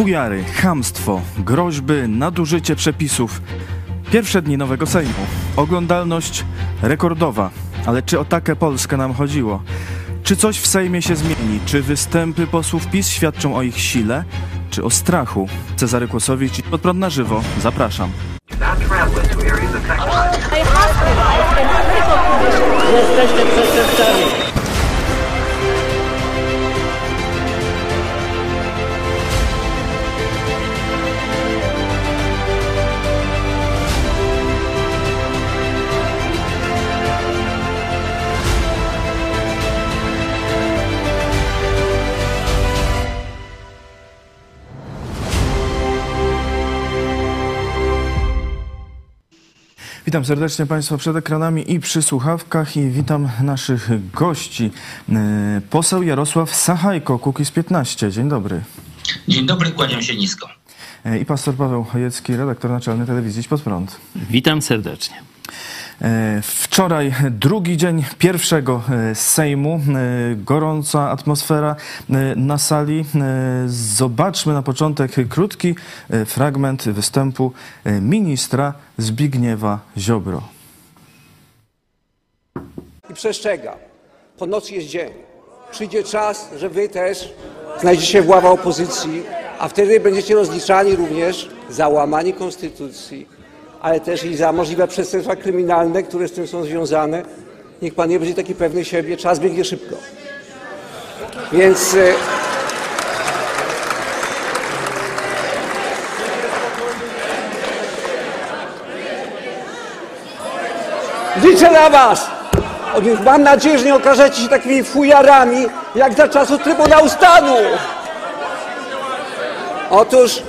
Fujary, chamstwo, groźby, nadużycie przepisów. Pierwsze dni nowego Sejmu. Oglądalność rekordowa. Ale czy o takę Polskę nam chodziło? Czy coś w Sejmie się zmieni? Czy występy posłów PiS świadczą o ich sile? Czy o strachu? Cezary Kłosowicz i Podprąd na żywo. Zapraszam. Jesteście przestępcami. Witam serdecznie Państwa przed ekranami i przy słuchawkach i witam naszych gości. Yy, Poseł Jarosław Sachajko, Kukiz 15. Dzień dobry. Dzień dobry, kłaniam się nisko. Yy, I pastor Paweł Chojecki, redaktor naczelny telewizji Pod Prąd. Witam serdecznie. E, Wczoraj drugi dzień pierwszego e, Sejmu, E, gorąca atmosfera na sali. Zobaczmy na początek krótki fragment występu ministra Zbigniewa Ziobro. i przestrzega. Po nocy jest dzień. Przyjdzie czas, że wy też znajdziecie w ławach opozycji, a wtedy będziecie rozliczani również za łamanie konstytucji, ale też i za możliwe przestępstwa kryminalne, które z tym są związane. Niech pan nie będzie taki pewny siebie, czas biegnie szybko. Więc e, liczę na was! Mam nadzieję, że nie okażecie się takimi fujarami, jak za czasów Trybunału Stanu. Otóż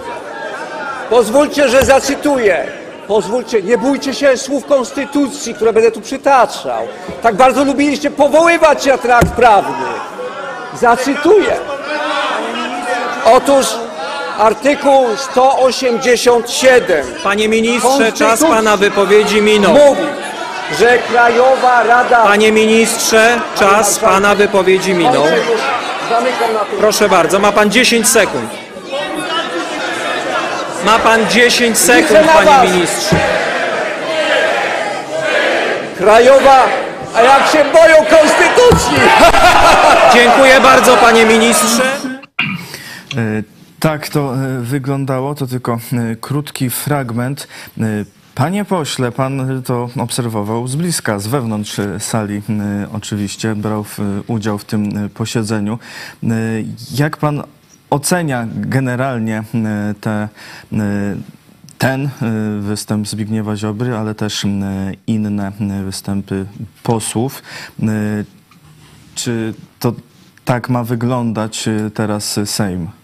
pozwólcie, że zacytuję. Pozwólcie, nie bójcie się słów Konstytucji, które będę tu przytaczał. Tak bardzo lubiliście powoływać się na ten akt prawny. Zacytuję. Otóż artykuł 187 Panie ministrze, czas pana wypowiedzi minął. mówi, że Krajowa Rada... Panie ministrze, czas pana wypowiedzi minął. Proszę bardzo, ma pan 10 sekund. Ma pan 10 sekund, panie ministrze. Krajowa, a jak się boją konstytucji! Dziękuję bardzo, panie ministrze. E, Tak to e, wyglądało, to tylko e, krótki fragment. Panie pośle, pan to obserwował z bliska, z wewnątrz sali oczywiście, brał w, udział w tym posiedzeniu. Jak pan ocenia generalnie e, te, e, ten e, występ Zbigniewa Ziobry, ale też inne występy posłów? Czy to tak ma wyglądać teraz Sejm?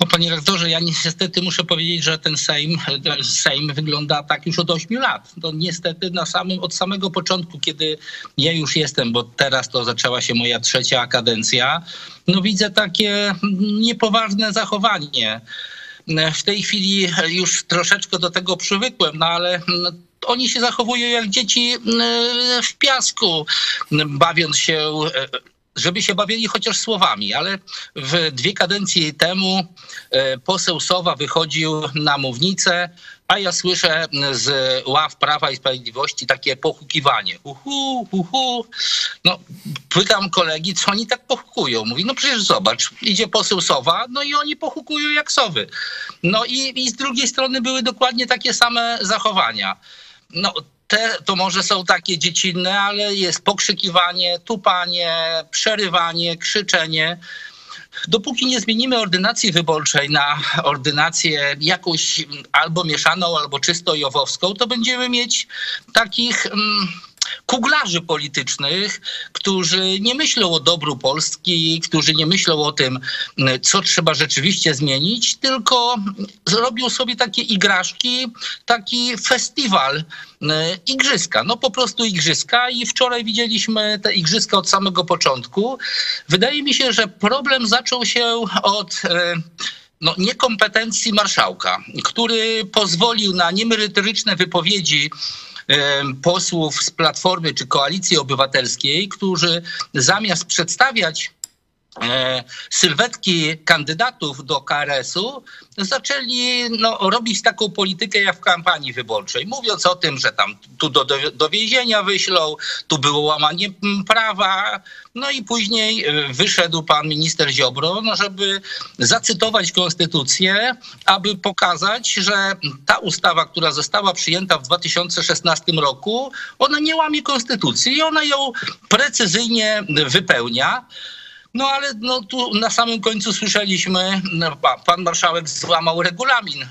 No, panie rektorze, ja niestety muszę powiedzieć, że ten Sejm, e, Sejm wygląda tak już od 8 lat. To niestety na samym, od samego początku, kiedy ja już jestem, bo teraz to zaczęła się moja trzecia kadencja, no widzę takie niepoważne zachowanie. W tej chwili już troszeczkę do tego przywykłem, no ale oni się zachowują jak dzieci e, w piasku, bawiąc się e, żeby się bawili chociaż słowami, ale w dwie kadencje temu e, poseł Sowa wychodził na mównicę, a ja słyszę z ław Prawa i Sprawiedliwości takie pochukiwanie. Uhu, uhu. No, pytam kolegi, co oni tak pochukują. Mówi, no przecież zobacz, idzie poseł Sowa, no i oni pochukują jak sowy. No i, i z drugiej strony były dokładnie takie same zachowania. No, te to może są takie dziecinne, ale jest pokrzykiwanie, tupanie, przerywanie, krzyczenie. Dopóki nie zmienimy ordynacji wyborczej na ordynację jakąś albo mieszaną, albo czysto jowowską, to będziemy mieć takich mm, kuglarzy politycznych, którzy nie myślą o dobru Polski, którzy nie myślą o tym, co trzeba rzeczywiście zmienić, tylko zrobią sobie takie igraszki, taki festiwal e, igrzyska. No po prostu igrzyska i wczoraj widzieliśmy te igrzyska od samego początku. Wydaje mi się, że problem zaczął się od e, no, niekompetencji marszałka, który pozwolił na niemerytoryczne wypowiedzi posłów z Platformy czy Koalicji Obywatelskiej, którzy zamiast przedstawiać sylwetki kandydatów do KRS-u zaczęli no, robić taką politykę jak w kampanii wyborczej, mówiąc o tym, że tam tu do, do, do więzienia wyślą, tu było łamanie prawa, no i później e, wyszedł pan minister Ziobro, no, żeby zacytować konstytucję, aby pokazać, że ta ustawa, która została przyjęta w 2016 roku, ona nie łamie konstytucji i ona ją precyzyjnie wypełnia. No ale no, tu na samym końcu słyszeliśmy, no, pa- pan marszałek złamał regulamin.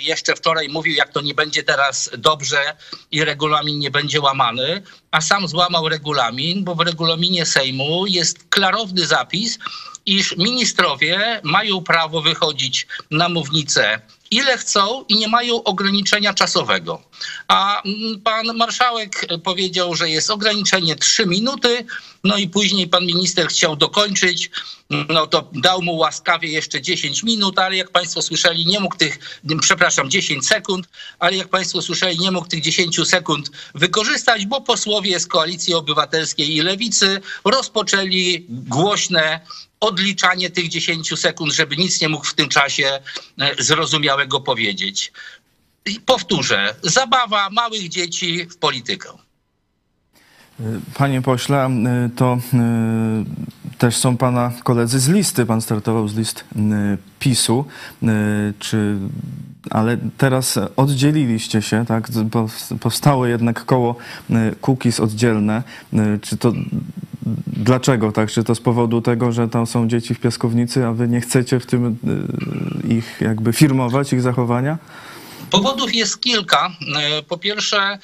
Jeszcze wczoraj mówił, jak to nie będzie teraz dobrze i regulamin nie będzie łamany, a sam złamał regulamin, bo w regulaminie Sejmu jest klarowny zapis, iż ministrowie mają prawo wychodzić na mównicę ile chcą i nie mają ograniczenia czasowego. A mm, pan marszałek powiedział, że jest ograniczenie 3 minuty, no i później pan minister chciał dokończyć, no to dał mu łaskawie jeszcze 10 minut, ale jak państwo słyszeli, nie mógł tych, przepraszam, 10 sekund, ale jak państwo słyszeli, nie mógł tych 10 sekund wykorzystać, bo posłowie z Koalicji Obywatelskiej i Lewicy rozpoczęli głośne odliczanie tych 10 sekund, żeby nic nie mógł w tym czasie e, zrozumiałego powiedzieć. I powtórzę, zabawa małych dzieci w politykę. Panie pośle, y, to y, też są pana koledzy z listy. Pan startował z list y, PiSu, czy, ale teraz oddzieliliście się, tak? Pow- Powstało jednak koło Kukiz oddzielne. Czy to dlaczego tak? Czy to z powodu tego, że tam są dzieci w piaskownicy, a wy nie chcecie w tym ich jakby firmować, ich zachowania? Powodów jest kilka. E, Po pierwsze, e,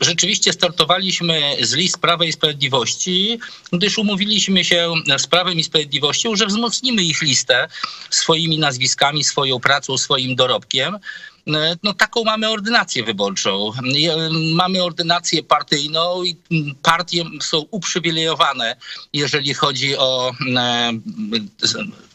rzeczywiście startowaliśmy z list Prawa i Sprawiedliwości, gdyż umówiliśmy się z Prawem i Sprawiedliwością, że wzmocnimy ich listę swoimi nazwiskami, swoją pracą, swoim dorobkiem. E, No, taką mamy ordynację wyborczą. Mamy ordynację partyjną i partie są uprzywilejowane, jeżeli chodzi o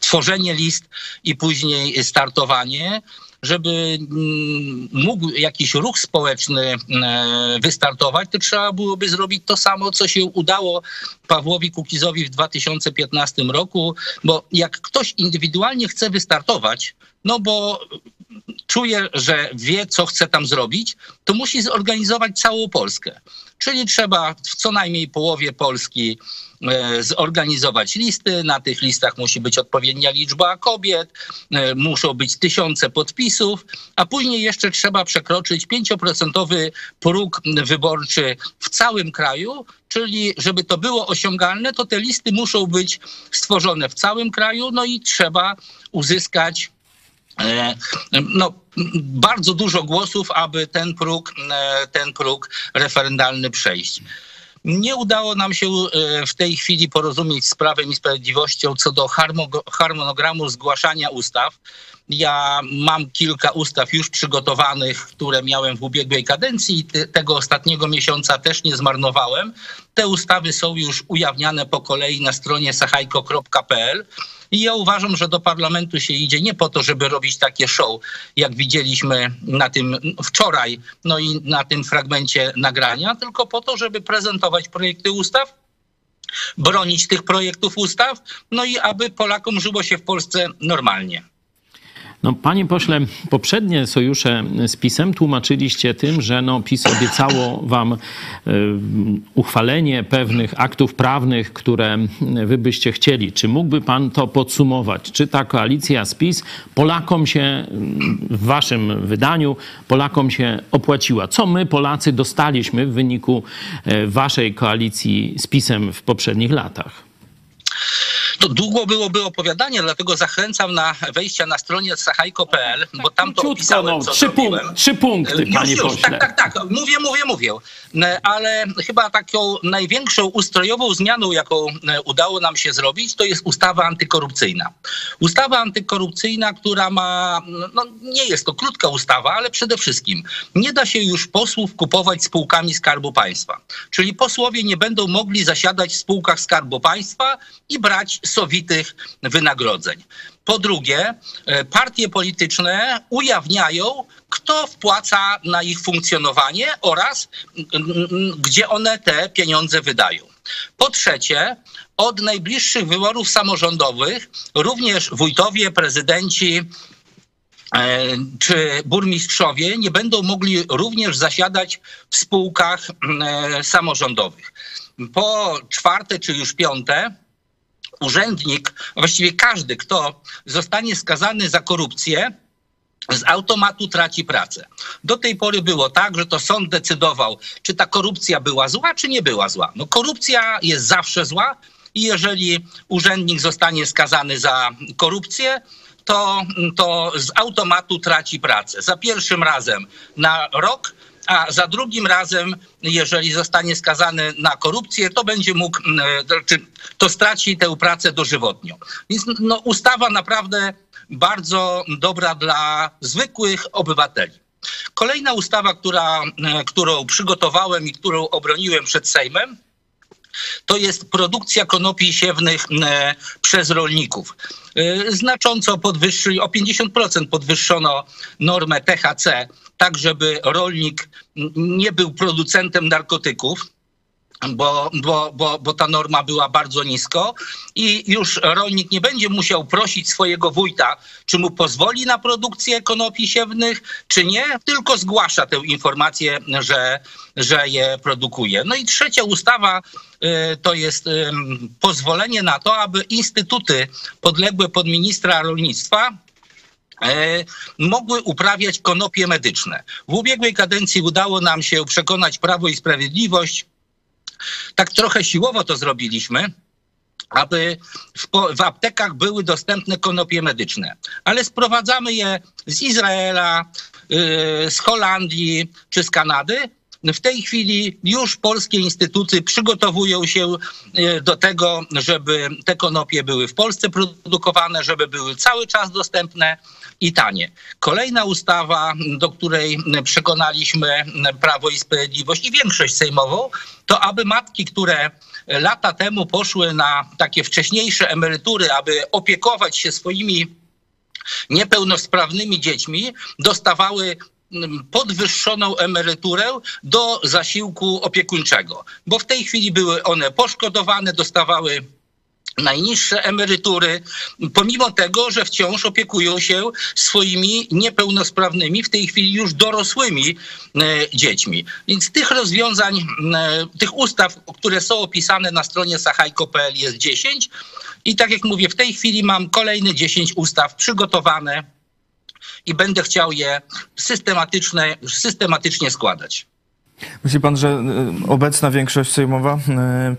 tworzenie list i później startowanie żeby mm, mógł jakiś ruch społeczny e, wystartować, to trzeba byłoby zrobić to samo, co się udało Pawłowi Kukizowi w 2015 roku, bo jak ktoś indywidualnie chce wystartować, no bo czuje, że wie, co chce tam zrobić, to musi zorganizować całą Polskę. Czyli trzeba w co najmniej połowie Polski zorganizować listy. Na tych listach musi być odpowiednia liczba kobiet, e, muszą być tysiące podpisów, a później jeszcze trzeba przekroczyć 5% próg wyborczy w całym kraju, czyli żeby to było osiągalne, to te listy muszą być stworzone w całym kraju, no i trzeba uzyskać e, no, bardzo dużo głosów, aby ten próg, e, ten próg referendalny przejść. Nie udało nam się e, w tej chwili porozumieć z Prawem i Sprawiedliwością co do harmo- harmonogramu zgłaszania ustaw. Ja mam kilka ustaw już przygotowanych, które miałem w ubiegłej kadencji i te- tego ostatniego miesiąca też nie zmarnowałem. Te ustawy są już ujawniane po kolei na stronie sachajko.pl. I ja uważam, że do parlamentu się idzie nie po to, żeby robić takie show, jak widzieliśmy na tym wczoraj, no i na tym fragmencie nagrania, tylko po to, żeby prezentować projekty ustaw, bronić tych projektów ustaw, no i aby Polakom żyło się w Polsce normalnie. No, panie pośle, poprzednie sojusze z PiSem tłumaczyliście tym, że no, PiS obiecało wam y, uchwalenie pewnych aktów prawnych, które wy byście chcieli. Czy mógłby pan to podsumować? Czy ta koalicja z PiS Polakom się, w waszym wydaniu, Polakom się opłaciła? Co my, Polacy, dostaliśmy w wyniku e, waszej koalicji z PiSem w poprzednich latach? To długo byłoby opowiadanie, dlatego zachęcam na wejścia na stronie sachajko.pl, bo tam to opisałem, no, co trzy, punk- trzy punkty, Już, panie już, pośle. tak, tak, tak. Mówię, mówię, mówię. E, Ale chyba taką największą ustrojową zmianą, jaką e, udało nam się zrobić, to jest ustawa antykorupcyjna. Ustawa antykorupcyjna, która ma, no nie jest to krótka ustawa, ale przede wszystkim nie da się już posłów kupować spółkami Skarbu Państwa. Czyli posłowie nie będą mogli zasiadać w spółkach Skarbu Państwa i brać sowitych wynagrodzeń. Po drugie, e, partie polityczne ujawniają, kto wpłaca na ich funkcjonowanie oraz gdzie one te pieniądze wydają. Po trzecie, od najbliższych wyborów samorządowych również wójtowie, prezydenci, e, czy burmistrzowie nie będą mogli również zasiadać w spółkach e, samorządowych. Po czwarte czy już piąte, urzędnik, właściwie każdy, kto zostanie skazany za korupcję, z automatu traci pracę. Do tej pory było tak, że to sąd decydował, czy ta korupcja była zła, czy nie była zła. No korupcja jest zawsze zła i jeżeli urzędnik zostanie skazany za korupcję, to, to z automatu traci pracę. Za pierwszym razem na rok, a za drugim razem, jeżeli zostanie skazany na korupcję, to będzie mógł, mm, to, czy to straci tę pracę dożywotnio. Więc no, ustawa naprawdę bardzo dobra dla zwykłych obywateli. Kolejna ustawa, która, e, którą przygotowałem i którą obroniłem przed Sejmem, to jest produkcja konopi siewnych e, przez rolników. E, Znacząco podwyższyli, o 50% podwyższono normę THC, tak żeby rolnik nie był producentem narkotyków bo, bo, bo, bo ta norma była bardzo nisko i już rolnik nie będzie musiał prosić swojego wójta, czy mu pozwoli na produkcję konopi siewnych, czy nie, tylko zgłasza tę informację, że, że je produkuje. No i trzecia ustawa y, to jest pozwolenie na to, aby instytuty podległe pod ministra rolnictwa mogły uprawiać konopie medyczne. W ubiegłej kadencji udało nam się przekonać Prawo i Sprawiedliwość, tak trochę siłowo to zrobiliśmy, aby w, w aptekach były dostępne konopie medyczne. Ale sprowadzamy je z Izraela, yy, z Holandii czy z Kanady. W tej chwili już polskie instytuty przygotowują się yy, do tego, żeby te konopie były w Polsce produkowane, żeby były cały czas dostępne i tanie. Kolejna ustawa, do której przekonaliśmy Prawo i Sprawiedliwość i większość sejmową, to aby matki, które lata temu poszły na takie wcześniejsze emerytury, aby opiekować się swoimi niepełnosprawnymi dziećmi, dostawały mm, podwyższoną emeryturę do zasiłku opiekuńczego, bo w tej chwili były one poszkodowane, dostawały najniższe emerytury, pomimo tego, że wciąż opiekują się swoimi niepełnosprawnymi, w tej chwili już dorosłymi e, dziećmi. Więc tych rozwiązań, e, tych ustaw, które są opisane na stronie sachajko.pl jest 10 i tak jak mówię, w tej chwili mam kolejne 10 ustaw przygotowane i będę chciał je systematyczne, systematycznie składać. Myśli pan, że y, obecna większość sejmowa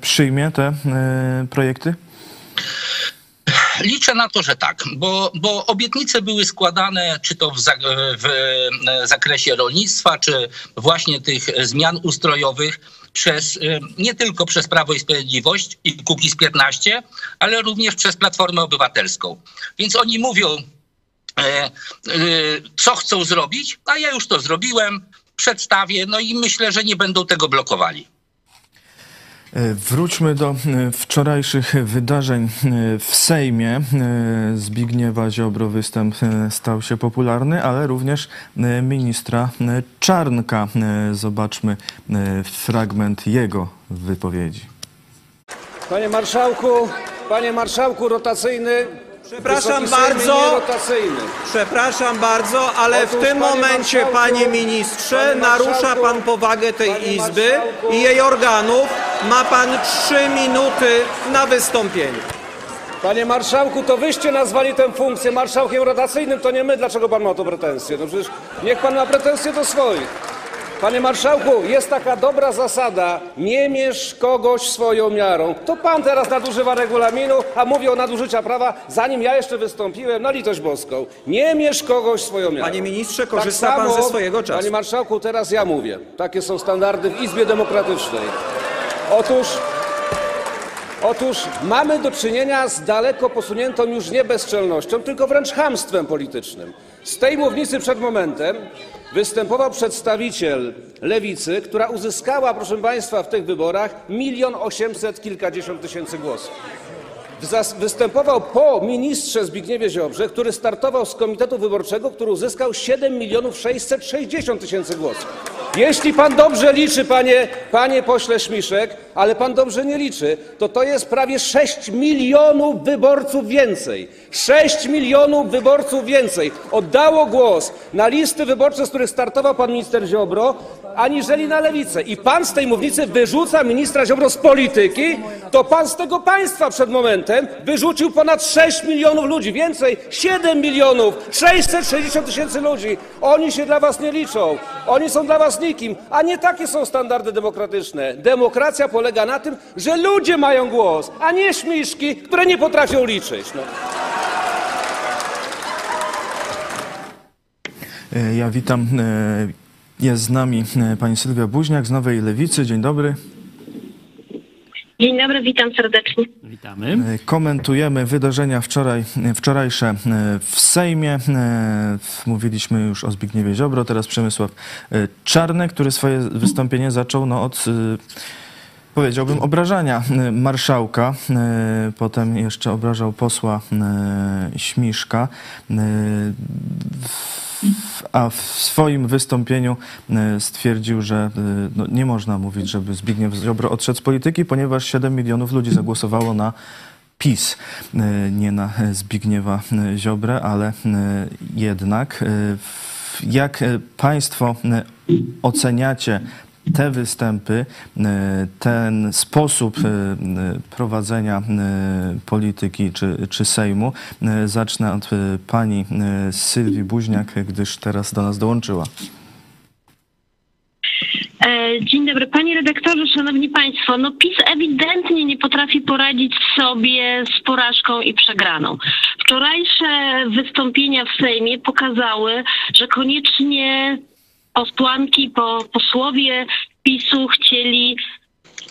przyjmie te projekty? Liczę na to, że tak, bo, bo obietnice były składane czy to w, za, w e, zakresie rolnictwa, czy właśnie tych zmian ustrojowych przez, e, nie tylko przez Prawo i Sprawiedliwość i Kukiz 15, ale również przez Platformę Obywatelską. Więc oni mówią, e, co chcą zrobić, a ja już to zrobiłem, przedstawię, no i myślę, że nie będą tego blokowali. E, Wróćmy do e, wczorajszych wydarzeń e, w Sejmie. Zbigniewa Ziobro występ stał się popularny, ale również ministra Czarnka. Zobaczmy fragment jego wypowiedzi. Panie marszałku, panie marszałku rotacyjny. Przepraszam bardzo. Przepraszam bardzo, ale w Otóż, tym panie momencie, marszałku, panie ministrze, narusza pan powagę tej Izby marszałku. i jej organów. Ma pan trzy minuty na wystąpienie. Panie marszałku, to wyście nazwali tę funkcję marszałkiem rotacyjnym, to nie my. Dlaczego pan ma o to pretensje? No przecież niech pan ma pretensje do swoich. Panie marszałku, jest taka dobra zasada, nie mierz kogoś swoją miarą. To pan teraz nadużywa regulaminu, a mówi o nadużycia prawa, zanim ja jeszcze wystąpiłem, na litość boską. Nie mierz kogoś swoją miarą. Panie ministrze, Tak korzysta pan samo- ze swojego czasu. Panie marszałku, teraz ja mówię. Takie są standardy w Izbie Demokratycznej. Otóż Otóż mamy do czynienia z daleko posuniętą już nie bezczelnością, tylko wręcz chamstwem politycznym. Z tej mównicy przed momentem występował przedstawiciel lewicy, która uzyskała, proszę Państwa, w tych wyborach milion osiemset kilkadziesiąt tysięcy głosów. Występował po ministrze Zbigniewie Ziobrze, który startował z komitetu wyborczego, który uzyskał 7 milionów 660 tysięcy głosów. Jeśli pan dobrze liczy, panie, panie pośle Śmiszek, ale pan dobrze nie liczy, to to jest prawie 6 milionów wyborców więcej. 6 milionów wyborców więcej oddało głos na listy wyborcze, z których startował pan minister Ziobro, aniżeli na lewicę. I pan z tej mównicy wyrzuca ministra Ziobro z polityki, to pan z tego państwa przed momentem wyrzucił ponad 6 milionów ludzi. Więcej, 7 milionów, 660 tysięcy ludzi. Oni się dla was nie liczą. Oni są dla was nikim. A nie takie są standardy demokratyczne. Demokracja polega na tym, że ludzie mają głos, a nie śmiszki, które nie potrafią liczyć. No. E, Ja witam. Jest z nami e, pani Sylwia Buźniak z Nowej Lewicy. Dzień dobry. Dzień dobry, witam serdecznie. Witamy. E, Komentujemy wydarzenia wczoraj, wczorajsze e, w Sejmie. Mówiliśmy już o Zbigniewie Ziobro, teraz Przemysław Czarny, który swoje wystąpienie zaczął no, od, powiedziałbym, obrażania e, marszałka. E, Potem jeszcze obrażał posła e, Śmiszka. A w swoim wystąpieniu stwierdził, że no, nie można mówić, żeby Zbigniew Ziobro odszedł z polityki, ponieważ 7 milionów ludzi zagłosowało na PiS, nie na Zbigniewa Ziobrę, ale jednak. Jak Państwo oceniacie te występy, e, ten sposób e, e, prowadzenia polityki czy, czy Sejmu. Zacznę od pani Sylwii Buźniak, gdyż teraz do nas dołączyła. Dzień dobry, panie redaktorze, szanowni państwo. No PiS ewidentnie nie potrafi poradzić sobie z porażką i przegraną. Wczorajsze wystąpienia w Sejmie pokazały, że koniecznie posłanki, po, posłowie PiSu chcieli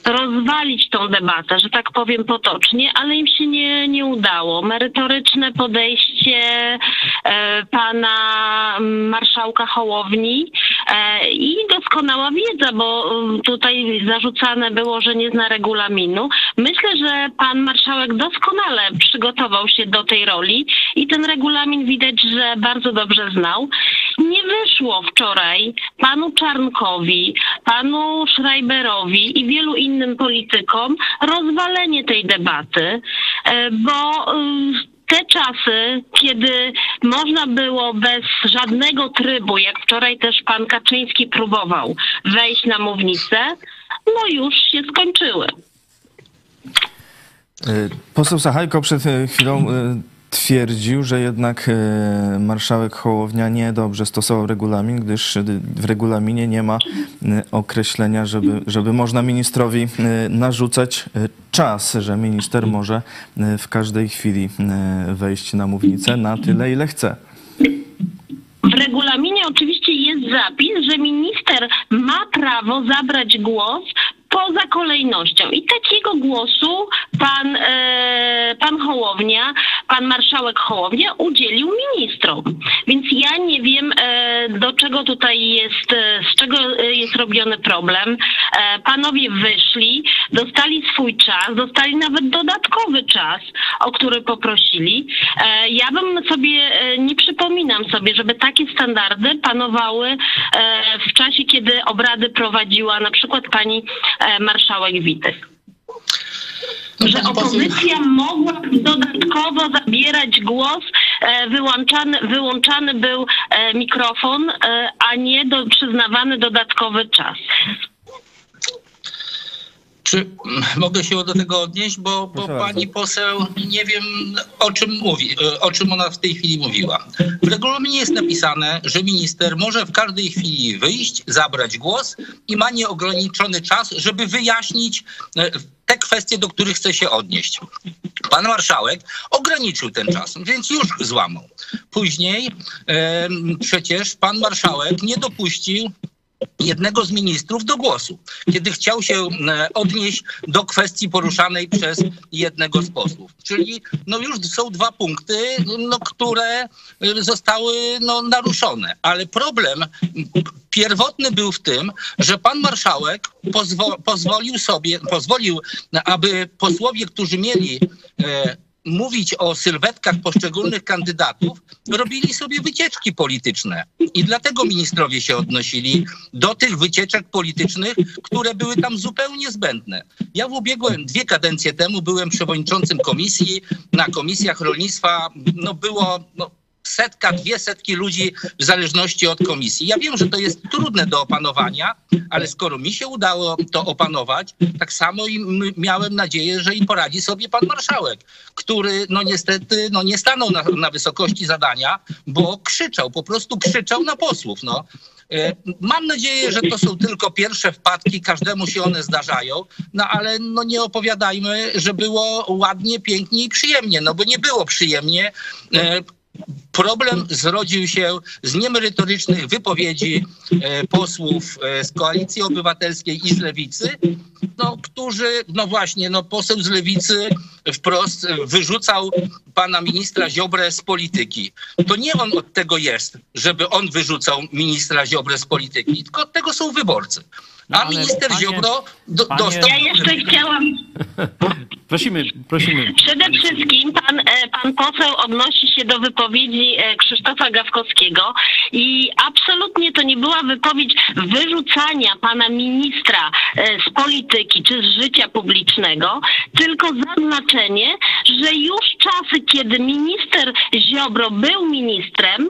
rozwalić tą debatę, że tak powiem potocznie, ale im się nie, nie udało. Merytoryczne podejście e, pana marszałka Hołowni e, i doskonała wiedza, bo mm, tutaj zarzucane było, że nie zna regulaminu. Myślę, że pan marszałek doskonale przygotował się do tej roli i ten regulamin widać, że bardzo dobrze znał. Nie wyszło wczoraj panu Czarnkowi, panu Schreiberowi i wielu innym politykom rozwalenie tej debaty, e, bo y, te czasy, kiedy można było bez żadnego trybu, jak wczoraj też pan Kaczyński próbował wejść na mównicę, no już się skończyły. E, Poseł Sachajko przed e, chwilą e, twierdził, że jednak e, marszałek Hołownia niedobrze stosował regulamin, gdyż e, w regulaminie nie ma e, określenia, żeby, żeby można ministrowi narzucać czas, że minister może w każdej chwili wejść na mównicę na tyle, ile chce. W regulaminie oczywiście jest zapis, że minister ma prawo zabrać głos poza kolejnością. I takiego głosu pan, e, pan Hołownia, pan marszałek Hołownia udzielił ministrom. Więc ja nie wiem, e, do czego tutaj jest, e, z czego jest robiony problem. Panowie wyszli, dostali swój czas, dostali nawet dodatkowy czas, o który poprosili. Ja bym sobie, nie przypominam sobie, żeby takie standardy panowały w czasie, kiedy obrady prowadziła na przykład pani marszałek Witek. Że poseł- opozycja mogła dodatkowo zabierać głos, e, wyłączany, wyłączany był e, mikrofon, e, a nie do, przyznawany dodatkowy czas. Czy mogę się do tego odnieść, bo, bo pani poseł nie wiem o czym mówi, e, o czym ona w tej chwili mówiła. W regulaminie jest napisane, że minister może w każdej chwili wyjść, zabrać głos i ma nieograniczony czas, żeby wyjaśnić e, te kwestie, do których chce się odnieść. Pan marszałek ograniczył ten czas, więc już złamał. Później em, przecież pan marszałek nie dopuścił jednego z ministrów do głosu, kiedy chciał się e, odnieść do kwestii poruszanej przez jednego z posłów. Czyli no już są dwa punkty, no, które e, zostały no, naruszone. Ale problem pierwotny był w tym, że pan marszałek pozwo pozwolił sobie, pozwolił, aby posłowie, którzy mieli e, mówić o sylwetkach poszczególnych kandydatów, robili sobie wycieczki polityczne. I dlatego ministrowie się odnosili do tych wycieczek politycznych, które były tam zupełnie zbędne. Ja w ubiegłym, dwie kadencje temu byłem przewodniczącym komisji. Na komisjach rolnictwa no było no, setka, dwie setki ludzi w zależności od komisji. Ja wiem, że to jest trudne do opanowania, ale skoro mi się udało to opanować, tak samo i miałem nadzieję, że i poradzi sobie pan marszałek, który no niestety no nie stanął na, na wysokości zadania, bo krzyczał, po prostu krzyczał na posłów. No. E, mam nadzieję, że to są tylko pierwsze wpadki, każdemu się one zdarzają, no ale no nie opowiadajmy, że było ładnie, pięknie i przyjemnie, no bo nie było przyjemnie. Problem zrodził się z niemerytorycznych wypowiedzi e, posłów e, z Koalicji Obywatelskiej i z Lewicy, no, którzy, no właśnie, no poseł z Lewicy wprost wyrzucał pana ministra Ziobrę z polityki. To nie on od tego jest, żeby on wyrzucał ministra Ziobrę z polityki, tylko od tego są wyborcy. No, A minister panie- Ziobro do, panie- dostał... Ja jeszcze chciałam Prosimy, prosimy. Przede wszystkim pan, e, pan poseł odnosi się do wypowiedzi e, Krzysztofa Gawkowskiego i absolutnie to nie była wypowiedź wyrzucania pana ministra e, z polityki czy z życia publicznego, tylko zaznaczenie, że już czasy, kiedy minister Ziobro był ministrem,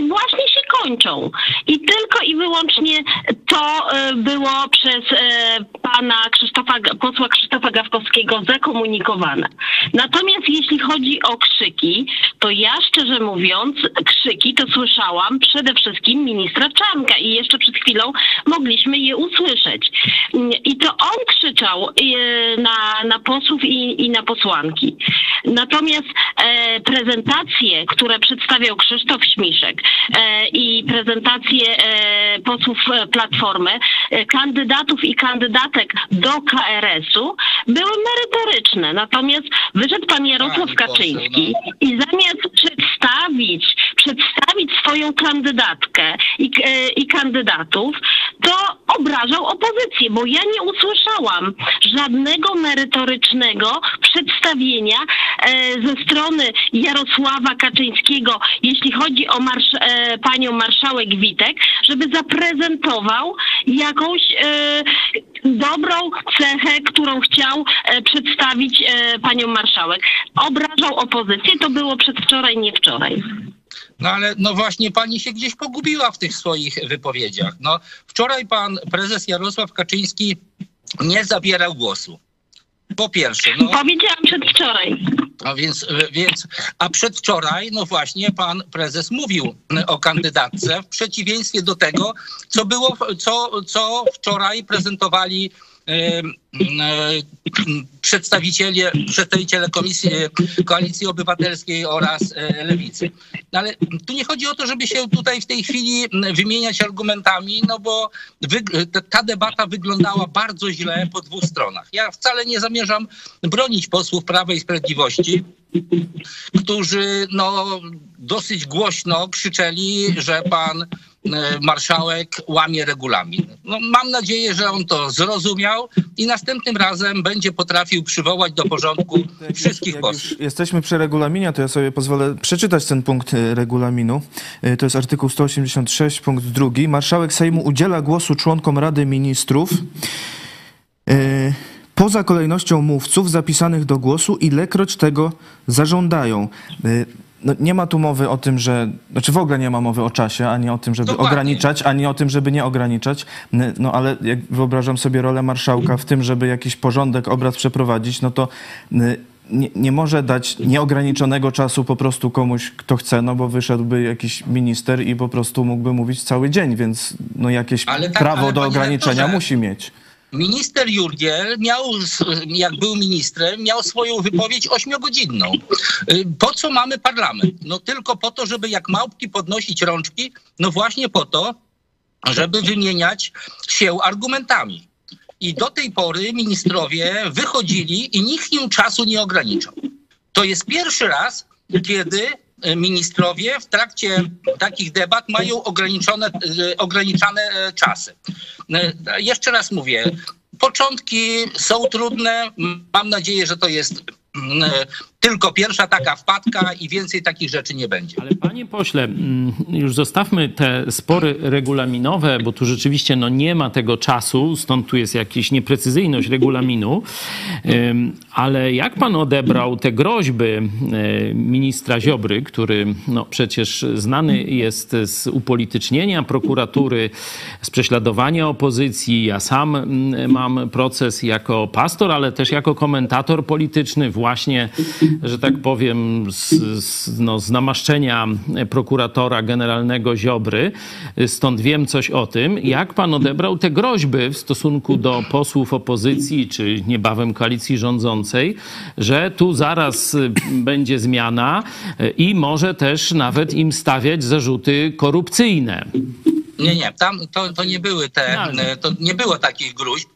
właśnie się kończą. I tylko i wyłącznie to e, było przez e, pana Krzysztofa, posła Krzysztofa Gawkowskiego zakomunikowane. Natomiast jeśli chodzi o krzyki, to ja szczerze mówiąc, krzyki to słyszałam przede wszystkim ministra Czarnka i jeszcze przed chwilą mogliśmy je usłyszeć. I to on krzyczał e, na, na posłów i, i na posłanki. Natomiast prezentacje, które przedstawiał Krzysztof Śmiszek i prezentacje e, posłów e, Platformy, e, kandydatów i kandydatek do KRS-u były merytoryczne. Natomiast wyszedł pan Jarosław poseł, Kaczyński i zamiast przedstawić, przedstawić swoją kandydatkę i, e, i kandydatów, to obrażał opozycję, bo ja nie usłyszałam żadnego merytorycznego przedstawienia e, ze strony Jarosława Kaczyńskiego, jeśli chodzi o marsz, e, panią marszałek Witek, żeby zaprezentował jakąś e, dobrą cechę, którą chciał e, przedstawić e, panią marszałek. Obrażał opozycję, to było przedwczoraj, nie wczoraj. No ale no właśnie pani się gdzieś pogubiła w tych swoich wypowiedziach. No, wczoraj pan prezes Jarosław Kaczyński nie zabierał głosu. Po pierwsze, no, Powiedziałam przedwczoraj. a więc, więc, a przedwczoraj, no właśnie, pan prezes mówił o kandydatce w przeciwieństwie do tego, co było, co, co wczoraj prezentowali przedstawiciele, przedstawiciele Komisji, Koalicji Obywatelskiej oraz e, Lewicy. No ale tu nie chodzi o to, żeby się tutaj w tej chwili wymieniać argumentami, no bo ta debata wyglądała bardzo źle po dwóch stronach. Ja wcale nie zamierzam bronić posłów Prawa i Sprawiedliwości, którzy no, dosyć głośno krzyczeli, że pan e, marszałek łamie regulamin. No, mam nadzieję, że on to zrozumiał i następnym razem będzie potrafił przywołać do porządku wszystkich Jak posłów. jesteśmy przy regulaminie, to ja sobie pozwolę przeczytać ten punkt y, regulaminu. Y, To jest artykuł 186, punkt drugi. Marszałek Sejmu udziela głosu członkom Rady Ministrów poza kolejnością mówców zapisanych do głosu, ilekroć tego zażądają. No, nie ma tu mowy o tym, że. Znaczy w ogóle nie ma mowy o czasie, ani o tym, żeby Dokładnie. ograniczać, ani o tym, żeby nie ograniczać. No ale jak wyobrażam sobie rolę marszałka w tym, żeby jakiś porządek, obrad przeprowadzić, no to nie, nie może dać nieograniczonego czasu po prostu komuś, kto chce, no bo wyszedłby jakiś minister i po prostu mógłby mówić cały dzień, więc no jakieś tak, prawo do ograniczenia musi mieć. Minister Jurgiel miał, jak był ministrem, miał swoją wypowiedź ośmiogodzinną. Y, Po co mamy parlament? No tylko po to, żeby jak małpki podnosić rączki, no właśnie po to, żeby wymieniać się argumentami. I do tej pory ministrowie wychodzili i nikt im czasu nie ograniczał. To jest pierwszy raz, kiedy ministrowie w trakcie takich debat mają ograniczone, e, ograniczane e, czasy. Jeszcze raz mówię, początki są trudne. Mam nadzieję, że to jest e, tylko pierwsza taka wpadka i więcej takich rzeczy nie będzie. Ale panie pośle, mm, już zostawmy te spory regulaminowe, bo tu rzeczywiście no, nie ma tego czasu, stąd tu jest jakaś nieprecyzyjność regulaminu. Ale jak pan odebrał te groźby e, ministra Ziobry, który no, przecież znany jest z upolitycznienia prokuratury, z prześladowania opozycji. Ja sam mm, mam proces jako pastor, ale też jako komentator polityczny właśnie, że tak powiem, z, z, no, z namaszczenia prokuratora generalnego Ziobry. Stąd wiem coś o tym. Jak pan odebrał te groźby w stosunku do posłów opozycji, czy niebawem koalicji rządzącej, że tu zaraz będzie zmiana i może też nawet im stawiać zarzuty korupcyjne? Nie, nie, tam to, to nie były te, to nie było takich gruźb.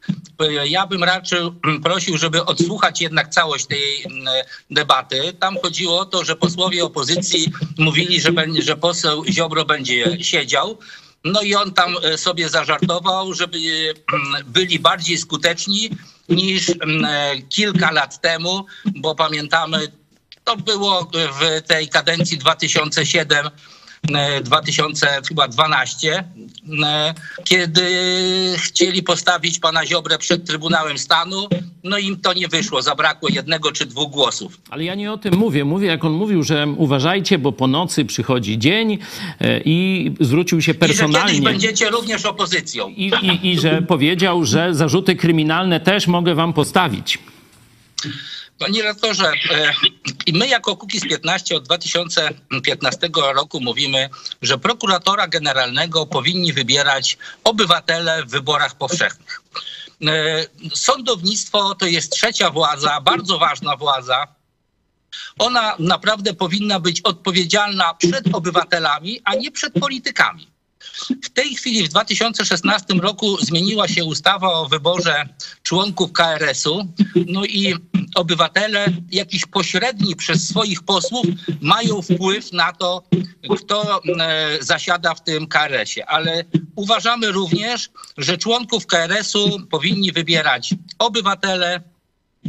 Ja bym raczej prosił, żeby odsłuchać jednak całość tej mm, debaty. Tam chodziło o to, że posłowie opozycji mówili, że, że poseł Ziobro będzie siedział. No i on tam e, sobie zażartował, żeby mm, byli bardziej skuteczni niż mm, kilka lat temu, bo pamiętamy, to było w tej kadencji 2007 2012, e, e, kiedy chcieli postawić pana Ziobrę przed Trybunałem Stanu, no im to nie wyszło, zabrakło jednego czy dwóch głosów. Ale ja nie o tym mówię. Mówię, jak on mówił, że uważajcie, bo po nocy przychodzi dzień e, i zwrócił się personalnie. I że będziecie również opozycją. I, i, I że powiedział, że zarzuty kryminalne też mogę wam postawić. Panie rektorze, e, my jako Kukiz 15 od 2015 roku mówimy, że prokuratora generalnego powinni wybierać obywatele w wyborach powszechnych. E, sądownictwo to jest trzecia władza, bardzo ważna władza. Ona naprawdę powinna być odpowiedzialna przed obywatelami, a nie przed politykami. W tej chwili, w 2016 roku, zmieniła się ustawa o wyborze członków KRS-u. No i obywatele, jakiś pośredni przez swoich posłów, mają wpływ na to, kto e, zasiada w tym KRS-ie. Ale uważamy również, że członków KRS-u powinni wybierać obywatele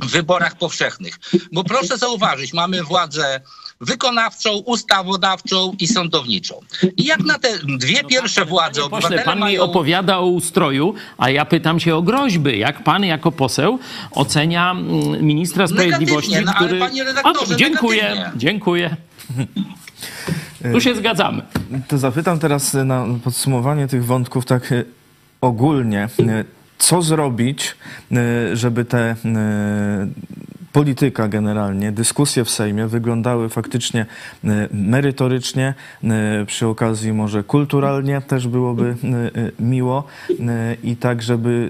w wyborach powszechnych. Bo proszę zauważyć, mamy władzę wykonawczą, ustawodawczą i sądowniczą. I jak na te dwie no pierwsze tak, władze Panie pośle, pan mają... mi opowiada o ustroju, a ja pytam się o groźby. Jak pan jako poseł ocenia mm, ministra sprawiedliwości, no, który... panie redaktorze, o, dziękuję, negatywnie. dziękuję. Tu się zgadzamy. To zapytam teraz na podsumowanie tych wątków tak e, ogólnie. E, co zrobić, e, żeby te polityka generalnie, dyskusje w Sejmie wyglądały faktycznie e, merytorycznie, e, przy okazji może kulturalnie też byłoby e, miło i tak, żeby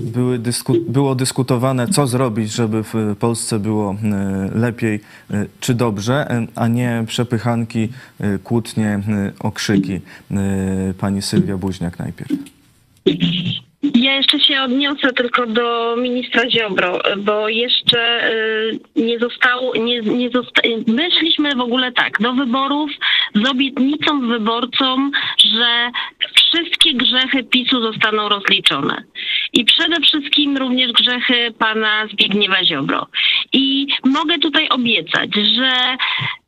były dysku, było dyskutowane, co zrobić, żeby w Polsce było lepiej czy dobrze, a nie przepychanki, kłótnie, okrzyki. Pani Sylwia Buźniak najpierw. Ja jeszcze się odniosę tylko do ministra Ziobro, bo jeszcze y, nie zostało, nie, nie zosta w ogóle tak, do wyborów z obietnicą wyborcom, że wszystkie grzechy PiSu zostaną rozliczone. I przede wszystkim również grzechy pana Zbigniewa Ziobro. I mogę tutaj obiecać, że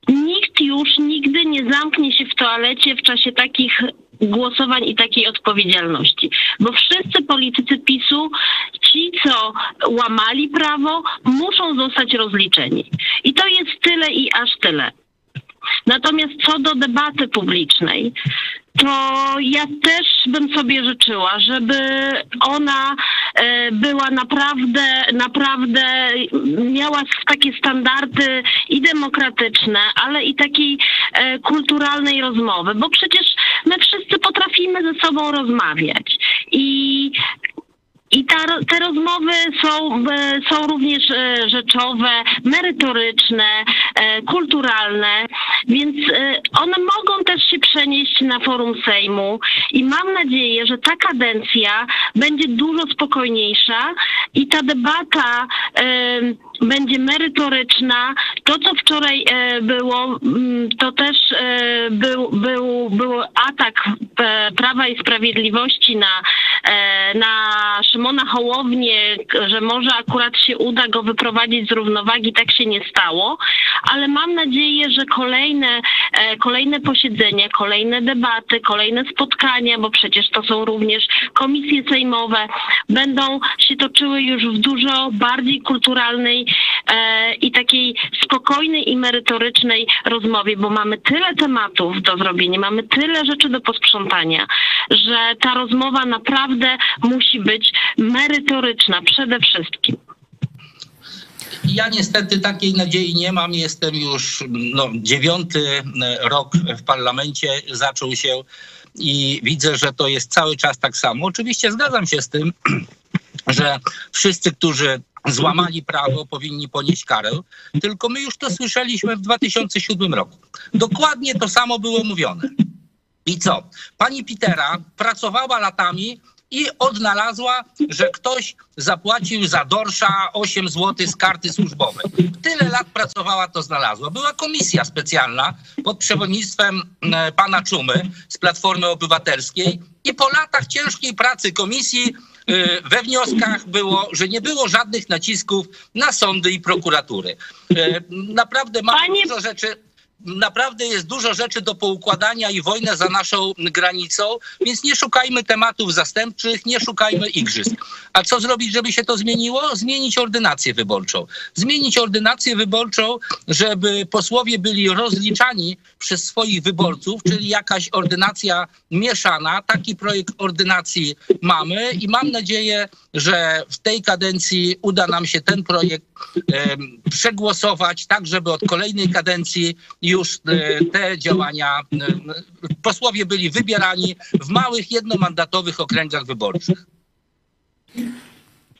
nikt już nigdy nie zamknie się w toalecie w czasie takich głosowań i takiej odpowiedzialności. Bo wszyscy politycy PiSu, ci co łamali prawo, muszą zostać rozliczeni. I to jest tyle i aż tyle. Natomiast co do debaty publicznej, to ja też bym sobie życzyła, żeby ona e, była naprawdę, naprawdę miała takie standardy i demokratyczne, ale i takiej e, kulturalnej rozmowy, bo przecież my wszyscy potrafimy ze sobą rozmawiać. I I ta, te rozmowy są, e, są również e, rzeczowe, merytoryczne, e, kulturalne, więc one mogą też się przenieść na forum Sejmu i mam nadzieję, że ta kadencja będzie dużo spokojniejsza i ta debata będzie merytoryczna. To, co wczoraj e, było, mm, to też e, był, był, był atak e, Prawa i Sprawiedliwości na, na Szymona Hołownię, że może akurat się uda go wyprowadzić z równowagi. Tak się nie stało, ale mam nadzieję, że kolejne, kolejne posiedzenia, kolejne debaty, kolejne spotkania, bo przecież to są również komisje sejmowe, będą się toczyły już w dużo bardziej kulturalnej e, i takiej spokojnej i merytorycznej rozmowie, bo mamy tyle tematów do zrobienia, mamy tyle rzeczy do posprzątania, że ta rozmowa naprawdę musi być merytoryczna przede wszystkim. Ja niestety takiej nadziei nie mam. Jestem już no, dziewiąty e, rok w parlamencie, zaczął się i widzę, że to jest cały czas tak samo. Oczywiście zgadzam się z tym, że wszyscy, którzy złamali prawo, powinni ponieść karę. Tylko my już to słyszeliśmy w 2007 roku. Dokładnie to samo było mówione. I co? Pani Pitera pracowała latami i odnalazła, że ktoś zapłacił za dorsza 8 zł z karty służbowej. Tyle lat pracowała, to znalazła. Była komisja specjalna pod przewodnictwem e, pana Czumy z Platformy Obywatelskiej i po latach ciężkiej pracy komisji e, we wnioskach było, że nie było żadnych nacisków na sądy i prokuratury. E, Naprawdę mamy Panie- dużo rzeczy naprawdę jest dużo rzeczy do poukładania i wojnę za naszą granicą, więc nie szukajmy tematów zastępczych, nie szukajmy igrzysk. A co zrobić, żeby się to zmieniło? Zmienić ordynację wyborczą. Zmienić ordynację wyborczą, żeby posłowie byli rozliczani przez swoich wyborców, czyli jakaś ordynacja mieszana. Taki projekt ordynacji mamy i mam nadzieję, że w tej kadencji uda nam się ten projekt em, przegłosować, tak żeby od kolejnej kadencji już e, te działania, e, posłowie byli wybierani w małych, jednomandatowych okręgach wyborczych.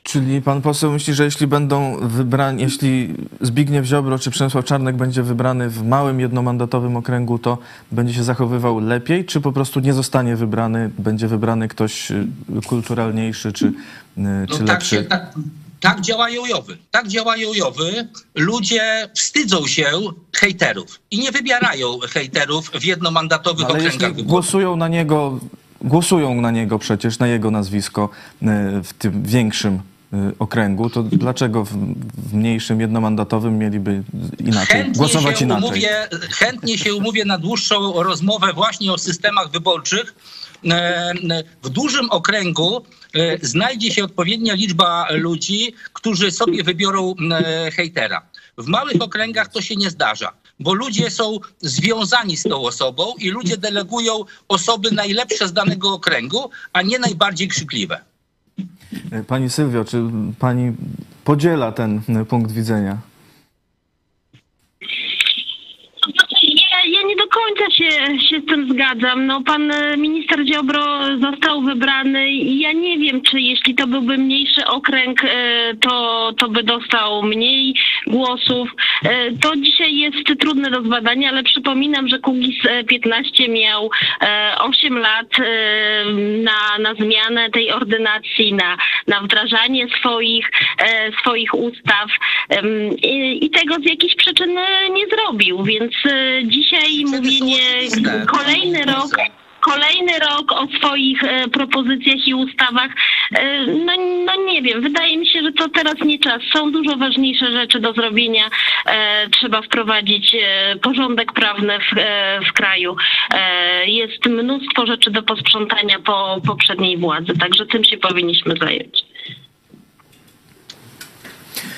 Czyli pan poseł myśli, że jeśli będą wybrani, jeśli Zbigniew Ziobro czy Przemysław Czarnek będzie wybrany w małym jednomandatowym okręgu, to będzie się zachowywał lepiej, czy po prostu nie zostanie wybrany, będzie wybrany ktoś y, kulturalniejszy czy, czy No tak, lepszy? się, tak, tak działają jowy. Tak działają jowy. Ludzie wstydzą się hejterów i nie wybierają hejterów w jednomandatowych Ale okręgach jeśli głosują na niego, głosują na niego przecież, na jego nazwisko y, w tym większym y, okręgu, to dlaczego w, mniejszym jednomandatowym mieliby inaczej, głosować się inaczej? Umówię, chętnie się umówię na dłuższą rozmowę właśnie o systemach wyborczych. E, W dużym okręgu e, znajdzie się odpowiednia liczba ludzi, którzy sobie wybiorą e, hejtera. W małych okręgach to się nie zdarza, bo ludzie są związani z tą osobą i ludzie delegują osoby najlepsze z danego okręgu, a nie najbardziej krzykliwe. Pani Sylwio, czy pani podziela ten punkt widzenia? Ja, się, się z tym zgadzam. No, pan e, minister Ziobro został wybrany i ja nie wiem, czy jeśli to byłby mniejszy okręg, e, to, to by dostał mniej głosów. E, To dzisiaj jest trudne do zbadania, ale przypominam, że Kukiz e, 15 miał e, 8 lat na, na zmianę tej ordynacji, na, na wdrażanie swoich, swoich ustaw i, i tego z jakichś przyczyn nie zrobił, więc dzisiaj mówienie kolejny rok kolejny rok o swoich e, propozycjach i ustawach, e, no, no nie wiem, wydaje mi się, że to teraz nie czas. Są dużo ważniejsze rzeczy do zrobienia. E, trzeba wprowadzić e, porządek prawny w, e, w kraju. E, jest mnóstwo rzeczy do posprzątania po poprzedniej władzy, także tym się powinniśmy zająć.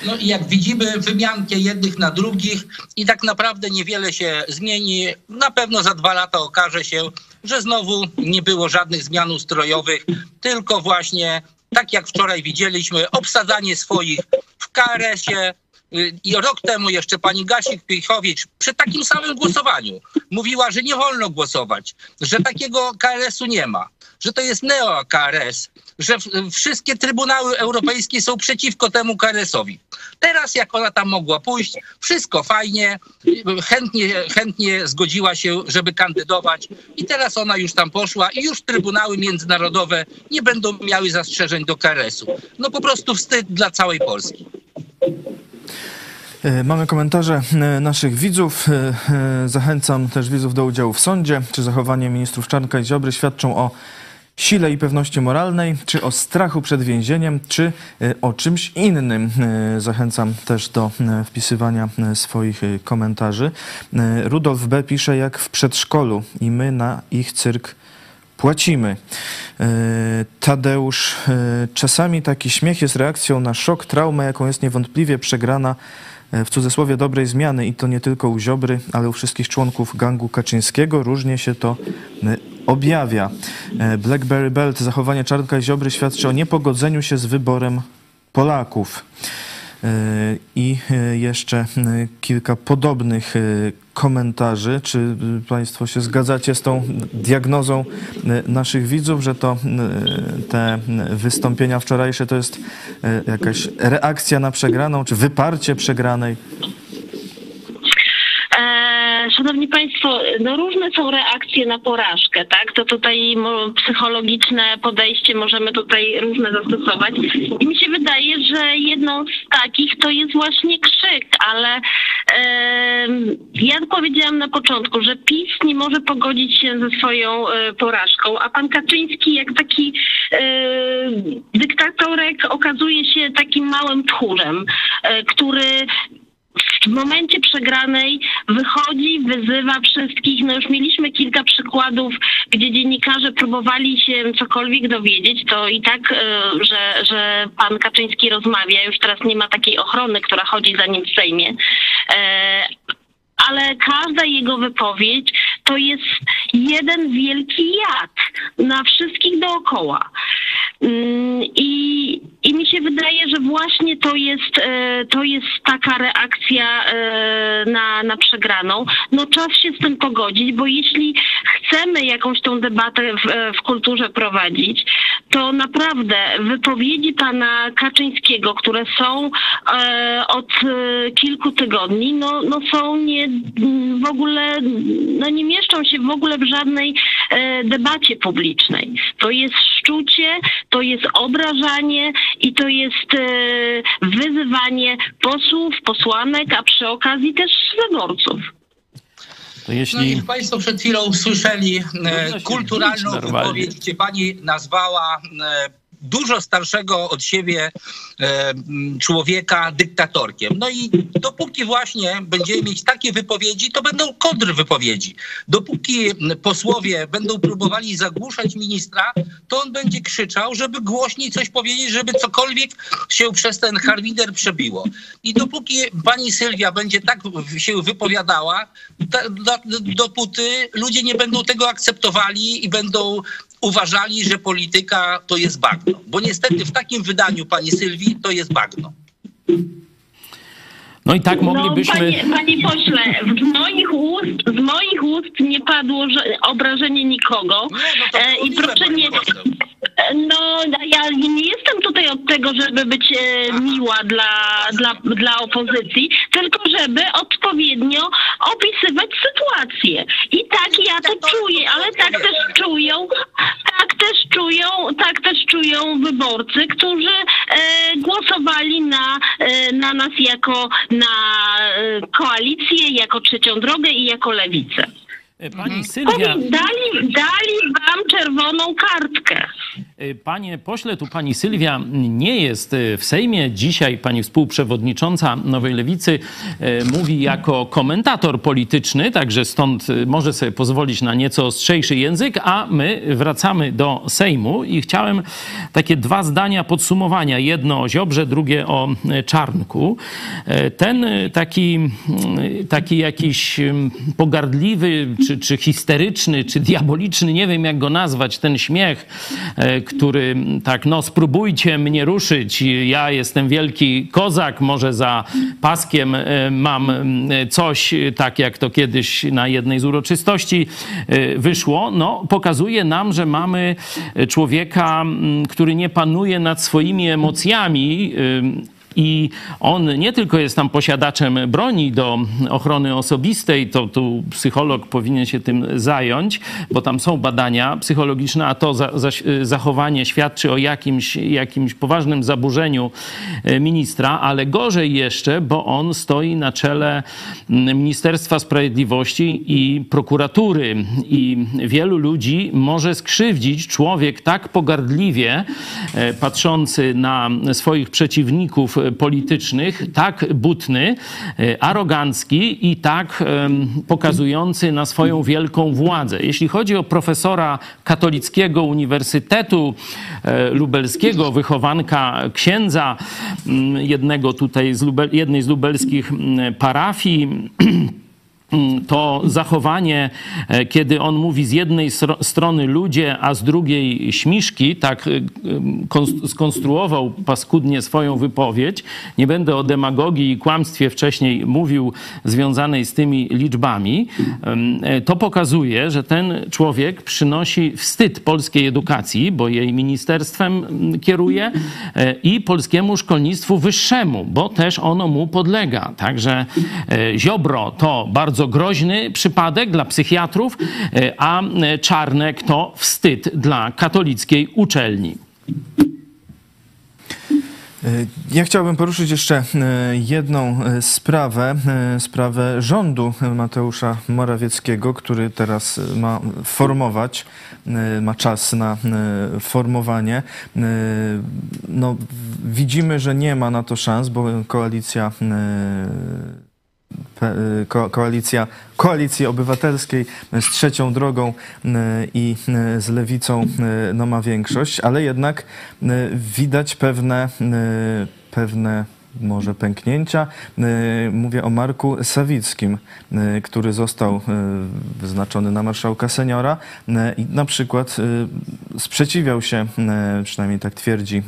No i jak widzimy wymiankę jednych na drugich i tak naprawdę niewiele się zmieni. Na pewno za dwa lata okaże się, że znowu nie było żadnych zmian ustrojowych, tylko właśnie tak jak wczoraj widzieliśmy, obsadzanie swoich w KRS-ie, y, i rok temu jeszcze pani Gasik-Piechowicz przy takim samym głosowaniu mówiła, że nie wolno głosować, że takiego KRS-u nie ma, że to jest neo-KRS, że wszystkie trybunały europejskie są przeciwko temu KRS-owi. Teraz jak ona tam mogła pójść, wszystko fajnie, chętnie, chętnie zgodziła się, żeby kandydować i teraz ona już tam poszła i już trybunały międzynarodowe nie będą miały zastrzeżeń do KRS-u. No po prostu wstyd dla całej Polski. E, Mamy komentarze e, naszych widzów. E, Zachęcam też widzów do udziału w sądzie. Czy zachowanie ministrów Czarnka i Ziobry świadczą o sile i pewności moralnej, czy o strachu przed więzieniem, czy e, o czymś innym? E, Zachęcam też do e, wpisywania swoich komentarzy. Rudolf B. pisze jak w przedszkolu i my na ich cyrk płacimy. Tadeusz, czasami taki śmiech jest reakcją na szok, traumę, jaką jest niewątpliwie przegrana w cudzysłowie dobrej zmiany i to nie tylko u Ziobry, ale u wszystkich członków gangu Kaczyńskiego. Różnie się to objawia. E, Blackberry Belt, zachowanie Czarnka i Ziobry świadczy o niepogodzeniu się z wyborem Polaków. E, I e, jeszcze kilka podobnych komentarzy. Czy Państwo się zgadzacie z tą diagnozą naszych widzów, że to te wystąpienia wczorajsze to jest jakaś reakcja na przegraną, czy wyparcie przegranej? Szanowni Państwo, no różne są reakcje na porażkę, tak? To tutaj psychologiczne podejście możemy tutaj różne zastosować. I mi się wydaje, że jedną z takich to jest właśnie krzyk, ale ja powiedziałam na początku, że PiS nie może pogodzić się ze swoją e, porażką, a pan Kaczyński jak taki e, dyktatorek okazuje się takim małym tchórzem, e, który w momencie przegranej wychodzi, wyzywa wszystkich. No już mieliśmy kilka przykładów, gdzie dziennikarze próbowali się cokolwiek dowiedzieć, to i tak, e, że, że pan Kaczyński rozmawia, już teraz nie ma takiej ochrony, która chodzi za nim w Sejmie. Ale każda jego wypowiedź to jest jeden wielki jad na wszystkich dookoła. Mm, I, I mi się wydaje, że właśnie to jest, e, to jest taka reakcja e, na, na przegraną. No czas się z tym pogodzić, bo jeśli chcemy jakąś tą debatę w, e, w kulturze prowadzić, to naprawdę wypowiedzi pana Kaczyńskiego, które są od kilku tygodni, no, no są nie, w ogóle, no nie mieszczą się w ogóle w żadnej e, debacie publicznej. To jest szczucie, to jest obrażanie i to jest e, wyzywanie posłów, posłanek, a przy okazji też wyborców. To No jeśli... i Państwo przed chwilą słyszeli e, kulturalną wypowiedź, gdzie pani nazwała dużo starszego od siebie e, człowieka dyktatorkiem. No i dopóki właśnie będziemy mieć takie wypowiedzi, to będą kontrwypowiedzi. Dopóki posłowie będą próbowali zagłuszać ministra, to on będzie krzyczał, żeby głośniej coś powiedzieć, żeby cokolwiek się przez ten harwider przebiło. I dopóki pani Sylwia będzie tak się wypowiadała, dopóty ludzie nie będą tego akceptowali i będą uważali, że polityka to jest bagno. Bo niestety w takim wydaniu pani Sylwii to jest bagno. No i tak moglibyśmy... No, panie, panie pośle, z moich ust, z moich ust nie padło że, obrażenie nikogo. Nie, no to E, I proszę nie. No, ja nie jestem tutaj od tego, żeby być e, miła dla, dla, dla opozycji, tylko żeby odpowiednio opisywać sytuację. I tak ja to czuję, ale tak też czują, tak też czują, tak też czują wyborcy, którzy e, głosowali na, e, na nas jako na e, koalicję, jako trzecią drogę i jako lewicę. Pani Sylwia... Powie- Dali, dali wam czerwoną kartkę. Y, Panie pośle, tu pani Sylwia nie jest y, w Sejmie. Dzisiaj pani współprzewodnicząca Nowej Lewicy y, mówi jako komentator polityczny, także stąd może sobie pozwolić na nieco ostrzejszy język, a my wracamy do Sejmu i chciałem takie dwa zdania podsumowania. Jedno o Ziobrze, drugie o Czarnku. Ten taki, taki jakiś pogardliwy, czy, czy histeryczny, czy diaboliczny, nie wiem jak go nazwać, ten śmiech, który tak, no spróbujcie mnie ruszyć, ja jestem wielki kozak, może za paskiem mam coś, tak jak to kiedyś na jednej z uroczystości wyszło, no pokazuje nam, że mamy człowieka, który nie panuje nad swoimi emocjami, i on nie tylko jest tam posiadaczem broni do ochrony osobistej, to tu psycholog powinien się tym zająć, bo tam są badania psychologiczne, a to za, za, zachowanie świadczy o jakimś, jakimś poważnym zaburzeniu e, ministra, ale gorzej jeszcze, bo on stoi na czele Ministerstwa Sprawiedliwości i prokuratury. I wielu ludzi może skrzywdzić człowiek tak pogardliwie e, patrzący na swoich przeciwników politycznych, tak butny, e, arogancki i tak pokazujący na swoją wielką władzę. Jeśli chodzi o profesora katolickiego Uniwersytetu e, Lubelskiego, wychowanka księdza jednego tutaj z jednej z lubelskich parafii, Mm, to zachowanie, e, kiedy on mówi z jednej strony ludzie, a z drugiej śmiszki, tak e, skonstruował paskudnie swoją wypowiedź. Nie będę o demagogii i kłamstwie wcześniej mówił związanej z tymi liczbami. E, to pokazuje, że ten człowiek przynosi wstyd polskiej edukacji, bo jej ministerstwem kieruje i polskiemu szkolnictwu wyższemu, bo też ono mu podlega. Także Ziobro to bardzo bardzo groźny przypadek dla psychiatrów, e, a Czarnek to wstyd dla katolickiej uczelni. E, ja chciałbym poruszyć jeszcze e, jedną sprawę, sprawę rządu Mateusza Morawieckiego, który teraz ma formować, ma czas na formowanie. No, widzimy, że nie ma na to szans, bo koalicja ko koalicja Koalicji Obywatelskiej z trzecią drogą y, i y, z lewicą no, ma większość, ale jednak widać pewne, pewne może pęknięcia. Mówię o Marku Sawickim, który został wyznaczony na marszałka seniora i na przykład sprzeciwiał się, przynajmniej tak twierdzi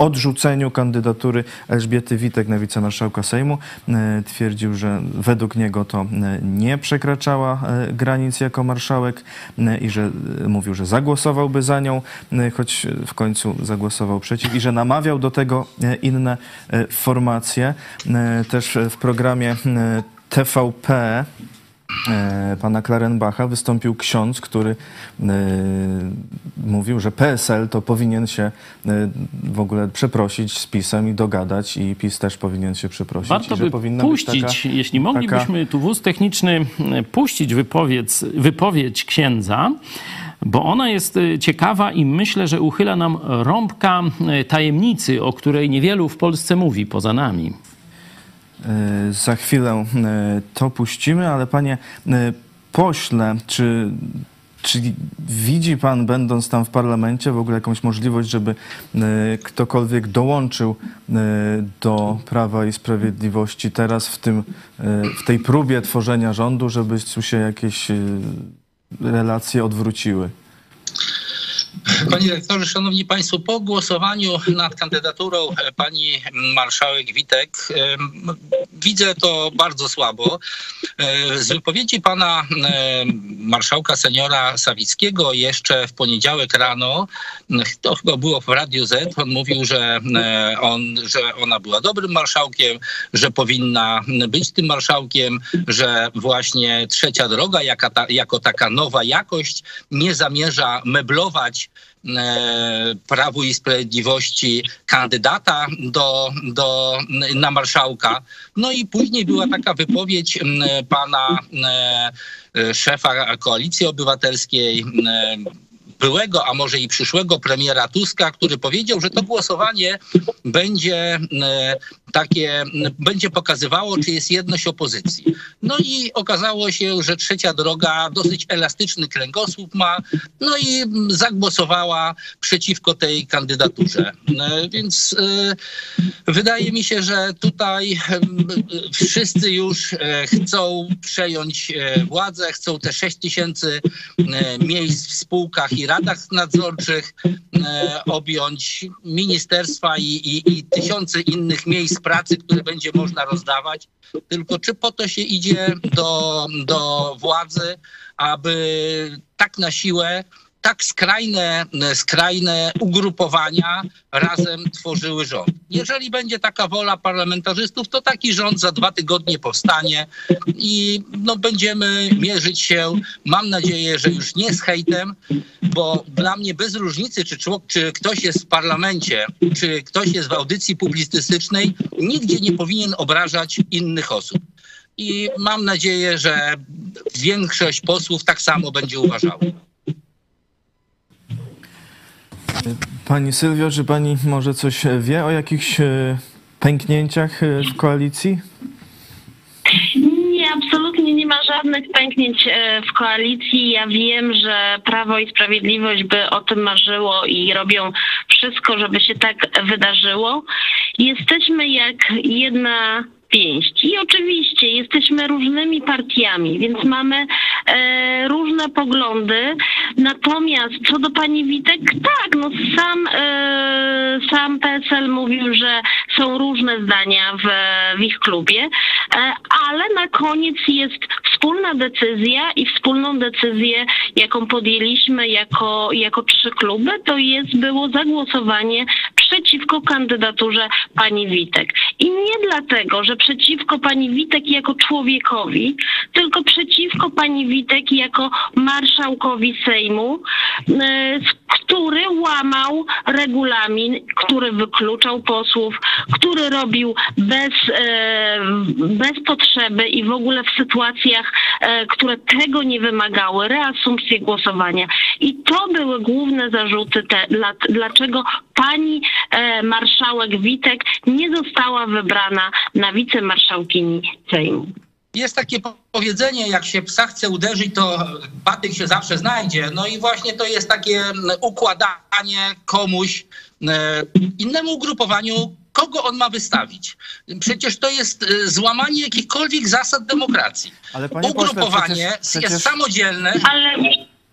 odrzuceniu kandydatury Elżbiety Witek na wicemarszałka Sejmu. E, twierdził, że według niego to e, nie przekraczała e, granic jako marszałek i że mówił, że zagłosowałby za nią, choć w końcu zagłosował przeciw i że namawiał do tego inne formacje. Też w programie TVP pana Klarenbacha wystąpił ksiądz, który e, mówił, że PSL to powinien się e, w ogóle przeprosić z PiSem i dogadać i PiS też powinien się przeprosić. Warto by puścić, taka, jeśli moglibyśmy taka... tu wóz techniczny puścić wypowiedź, wypowiedź księdza, bo ona jest ciekawa i myślę, że uchyla nam rąbka tajemnicy, o której niewielu w Polsce mówi poza nami. E, za chwilę e, to puścimy, ale panie e, pośle, czy, czy widzi pan, będąc tam w parlamencie, w ogóle jakąś możliwość, żeby ktokolwiek dołączył do Prawa i Sprawiedliwości teraz w, tym, w tej próbie tworzenia rządu, żeby tu się jakieś relacje odwróciły? Panie rektorze, szanowni państwo, po głosowaniu nad kandydaturą e, pani marszałek Witek e, widzę to bardzo słabo. E, z wypowiedzi pana marszałka seniora Sawickiego jeszcze w poniedziałek rano, to chyba było w Radiu Z, on mówił, że, on, że ona była dobrym marszałkiem, że powinna być tym marszałkiem, że właśnie trzecia droga jaka ta, jako taka nowa jakość nie zamierza meblować E, Prawu i Sprawiedliwości kandydata do, do, na marszałka. No i później była taka wypowiedź pana e, szefa Koalicji Obywatelskiej, byłego, a może i przyszłego premiera Tuska, który powiedział, że to głosowanie będzie takie będzie pokazywało, czy jest jedność opozycji. No i okazało się, że trzecia droga dosyć elastyczny kręgosłup ma, no i zagłosowała przeciwko tej kandydaturze. E, Więc e, wydaje mi się, że tutaj wszyscy już e, chcą przejąć władzę, chcą te 6 tysięcy miejsc w spółkach i radach nadzorczych objąć, ministerstwa i, i, i tysiące innych miejsc pracy, które będzie można rozdawać. Tylko czy po to się idzie do, do władzy, aby tak na siłę tak skrajne, skrajne ugrupowania razem tworzyły rząd. Jeżeli będzie taka wola parlamentarzystów, to taki rząd za dwa tygodnie powstanie i no, będziemy mierzyć się, mam nadzieję, że już nie z hejtem, bo dla mnie bez różnicy, czy, człowiek, czy ktoś jest w parlamencie, czy ktoś jest w audycji publicystycznej, nigdzie nie powinien obrażać innych osób. I mam nadzieję, że większość posłów tak samo będzie uważała. Pani Sylwio, czy pani może coś wie o jakichś e, pęknięciach e, w koalicji? Nie, absolutnie nie ma żadnych pęknięć e, w koalicji. Ja wiem, że Prawo i Sprawiedliwość by o tym marzyło i robią wszystko, żeby się tak wydarzyło. Jesteśmy jak jedna pięść. I oczywiście jesteśmy różnymi partiami, więc mamy e, różne poglądy. Natomiast co do pani Witek, tak, no sam, e, sam PSL mówił, że są różne zdania w, w ich klubie, e, ale na koniec jest wspólna decyzja i wspólną decyzję, jaką podjęliśmy jako, jako trzy kluby, to jest było zagłosowanie przeciwko kandydaturze pani Witek. I nie dlatego, że przeciwko pani Witek jako człowiekowi, tylko przeciwko pani Witek jako marszałkowi Sejmu, e, który łamał regulamin, który wykluczał posłów, który robił bez, e, bez potrzeby i w ogóle w sytuacjach, e, które tego nie wymagały, reasumpcję głosowania. I to były główne zarzuty, te, dla, dlaczego pani marszałek Witek nie została wybrana na wicemarszałkini Sejmu. Jest takie powiedzenie, jak się psa chce uderzyć, to patyk się zawsze znajdzie. No i właśnie to jest takie układanie komuś, e, innemu ugrupowaniu, kogo on ma wystawić. Przecież to jest e, złamanie jakichkolwiek zasad demokracji. Ale panie pośle, Ugrupowanie przecież- przecież- jest samodzielne. Ale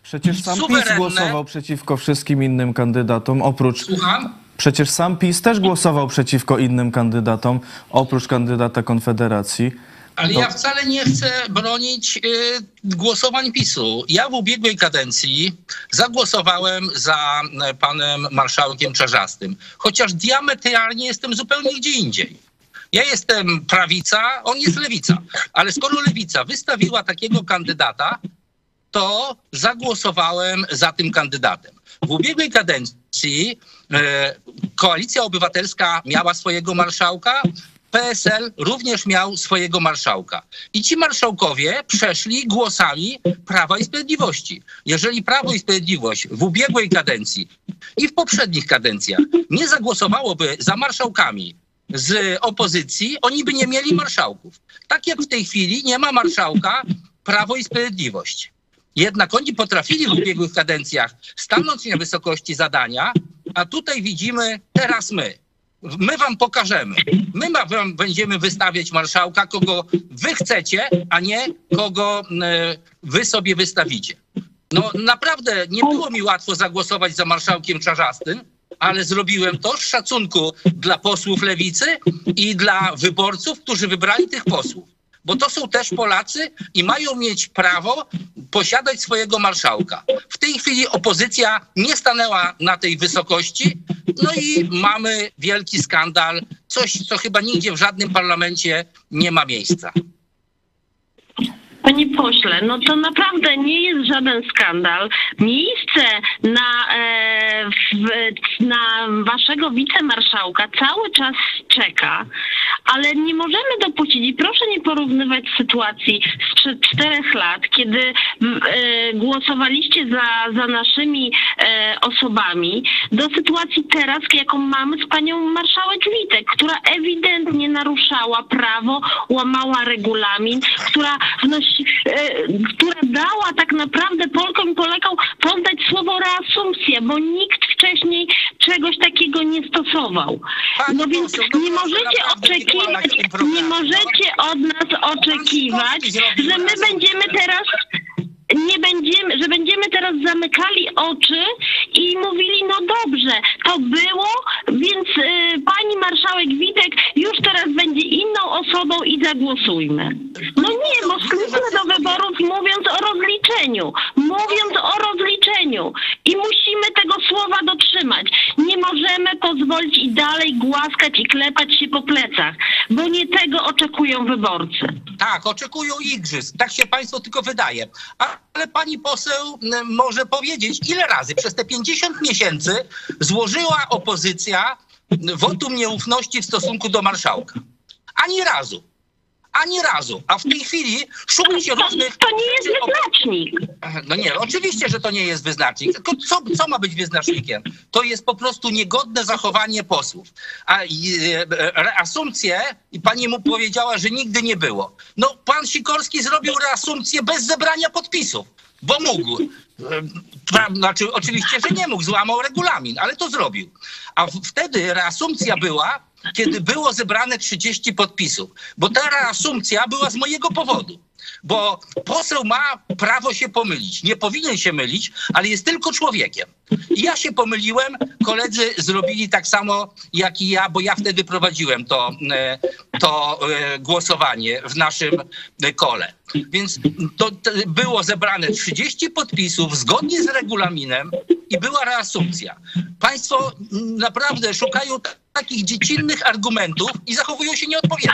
Przecież sam PiS Suwerenne. głosował przeciwko wszystkim innym kandydatom, oprócz... Słucham? Przecież sam PiS też głosował przeciwko innym kandydatom, oprócz kandydata Konfederacji. Ale To- ja wcale nie chcę bronić y, głosowań PiSu. Ja w ubiegłej kadencji zagłosowałem za y, panem marszałkiem Czarzastym, chociaż diametralnie jestem zupełnie gdzie indziej. Ja jestem prawica, on jest lewica. Ale skoro lewica wystawiła takiego kandydata, to zagłosowałem za tym kandydatem. W ubiegłej kadencji e, Koalicja Obywatelska miała swojego marszałka, PSL również miał swojego marszałka. I ci marszałkowie przeszli głosami Prawa i Sprawiedliwości. Jeżeli Prawo i Sprawiedliwość w ubiegłej kadencji i w poprzednich kadencjach nie zagłosowałoby za marszałkami z opozycji, oni by nie mieli marszałków. Tak jak w tej chwili nie ma marszałka Prawo i Sprawiedliwość. Jednak oni potrafili w ubiegłych kadencjach stanąć na wysokości zadania, a tutaj widzimy teraz my. My wam pokażemy. My wam będziemy wystawiać marszałka, kogo wy chcecie, a nie kogo e, wy sobie wystawicie. No naprawdę nie było mi łatwo zagłosować za marszałkiem Czarzastym, ale zrobiłem to z szacunku dla posłów lewicy i dla wyborców, którzy wybrali tych posłów. Bo to są też Polacy i mają mieć prawo posiadać swojego marszałka. W tej chwili opozycja nie stanęła na tej wysokości, no i mamy wielki skandal, coś, co chyba nigdzie w żadnym parlamencie nie ma miejsca. Panie pośle, no to naprawdę nie jest żaden skandal. Miejsce na, e, w, na waszego wicemarszałka cały czas czeka, ale nie możemy dopuścić i proszę nie porównywać sytuacji sprzed czterech lat, kiedy e, głosowaliście za, za naszymi e, osobami, do sytuacji teraz, jaką mamy z panią marszałek Witek, która ewidentnie naruszała prawo, łamała regulamin, która wnosi, która dała tak naprawdę Polkom i Polakom poddać słowo reasumpcja, bo nikt wcześniej czegoś takiego nie stosował. Pani No więc poseł, no nie możecie oczekiwać, nie możecie od nas oczekiwać, że my reasumpcję. będziemy teraz nie będziemy, że będziemy teraz zamykali oczy i mówili, no dobrze, to było, więc y, pani marszałek Witek już teraz będzie inną osobą i zagłosujmy. No nie, bo szliśmy do wyborów mówiąc o rozliczeniu, mówiąc o rozliczeniu i musimy tego słowa dotrzymać. Nie możemy pozwolić i dalej głaskać i klepać się po plecach, bo nie tego oczekują wyborcy. Tak, oczekują igrzysk. Tak się państwu tylko wydaje. Ale pani poseł może powiedzieć, ile razy przez te 50 miesięcy złożyła opozycja wotum nieufności w stosunku do marszałka? Ani razu. Ani razu. A w tej chwili szuka się To, różnych... to nie jest wyznacznik. No nie, oczywiście, że to nie jest wyznacznik. Tylko co, co ma być wyznacznikiem? To jest po prostu niegodne zachowanie posłów. A i, e, reasumpcję, i pani mu powiedziała, że nigdy nie było. No, pan Sikorski zrobił reasumpcję bez zebrania podpisów, bo mógł. E, Znaczy, oczywiście, że nie mógł, złamał regulamin, ale to zrobił. A wtedy reasumpcja była, kiedy było zebrane 30 podpisów, bo ta reasumpcja była z mojego powodu bo poseł ma prawo się pomylić. Nie powinien się mylić, ale jest tylko człowiekiem. I ja się pomyliłem, koledzy zrobili tak samo jak i ja, bo ja wtedy prowadziłem to, e, to e, głosowanie w naszym e, kole. Więc to, to było zebrane 30 podpisów zgodnie z regulaminem i była reasumpcja. Państwo naprawdę szukają takich dziecinnych argumentów i zachowują się nieodpowiednio.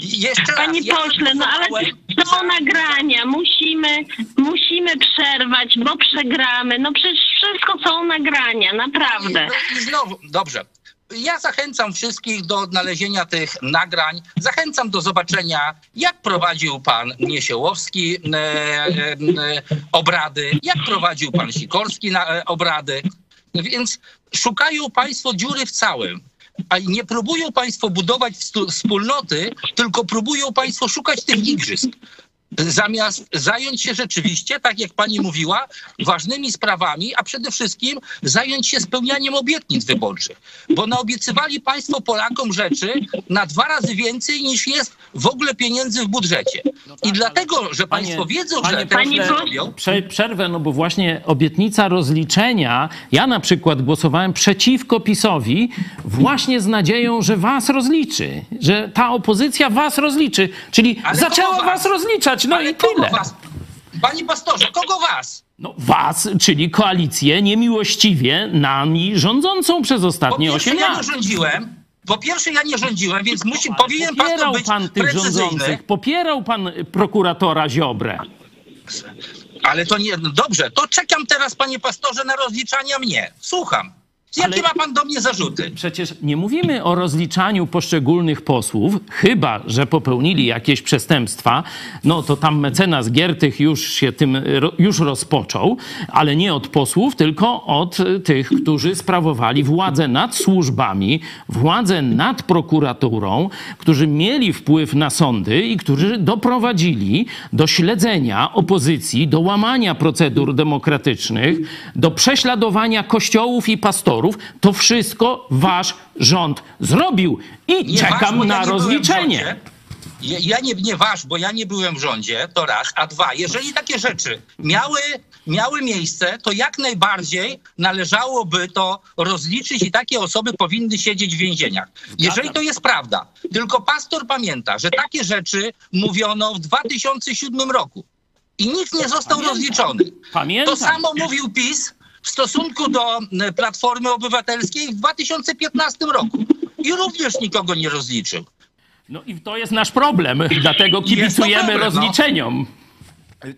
Jeszcze raz, Panie ja pośle, no ale za- nagrania, musimy, musimy przerwać, bo przegramy. No przecież wszystko są nagrania, naprawdę. No I znowu, dobrze. Ja zachęcam wszystkich do odnalezienia tych nagrań. Zachęcam do zobaczenia, jak prowadził pan Niesiełowski e, e, e, obrady, jak prowadził pan Sikorski na, e, obrady. Więc szukają państwo dziury w całym. A nie próbują państwo budować wspólnoty, tylko próbują państwo szukać tych igrzysk. Zamiast zająć się rzeczywiście, tak jak pani mówiła, ważnymi sprawami, a przede wszystkim zająć się spełnianiem obietnic wyborczych. Bo naobiecywali państwo Polakom rzeczy na dwa razy więcej niż jest w ogóle pieniędzy w budżecie. I dlatego, że państwo wiedzą, panie że te pośle, rzeczy robią, Prze, przerwę, no bo właśnie obietnica rozliczenia. Ja na przykład głosowałem przeciwko PiSowi właśnie z nadzieją, że was rozliczy, że ta opozycja was rozliczy, czyli Ale zaczęła was? rozliczać, no ale i kogo tyle. was? Panie pastorze, kogo was? No was, czyli koalicję niemiłościwie nami rządzącą przez ostatnie pierwsze, 8 ja nie lat. rządziłem. Po pierwsze, ja nie rządziłem, więc musi, Ale powinien pan to popierał być pan tych precyzyjny. rządzących, popierał pan prokuratora Ziobrę. Ale to nie, no dobrze, to czekam teraz, panie pastorze, na rozliczania mnie. Słucham. Jakie ma pan do mnie zarzuty? Przecież nie mówimy o rozliczaniu poszczególnych posłów, chyba że popełnili jakieś przestępstwa. No to tam mecenas Giertych już się tym już rozpoczął, ale nie od posłów, tylko od tych, którzy sprawowali władzę nad służbami, władzę nad prokuraturą, którzy mieli wpływ na sądy i którzy doprowadzili do śledzenia opozycji, do łamania procedur demokratycznych, do prześladowania kościołów i pastorów. To wszystko wasz rząd zrobił i Nie czekam wasz, ja na w rozliczenie. Ja, ja nie, nie wasz, bo ja nie byłem w rządzie, to raz. A dwa, jeżeli takie rzeczy miały, miały miejsce, to jak najbardziej należałoby to rozliczyć i takie osoby powinny siedzieć w więzieniach. Jeżeli to jest prawda. Tylko pastor pamięta, że takie rzeczy mówiono w 2007 roku i nikt nie został Pamiętam. rozliczony. Pamiętam. To samo mówił PiS w stosunku do Platformy Obywatelskiej w 2015 roku. I również nikogo nie rozliczył. No i to jest nasz problem, dlatego kibicujemy problem, no.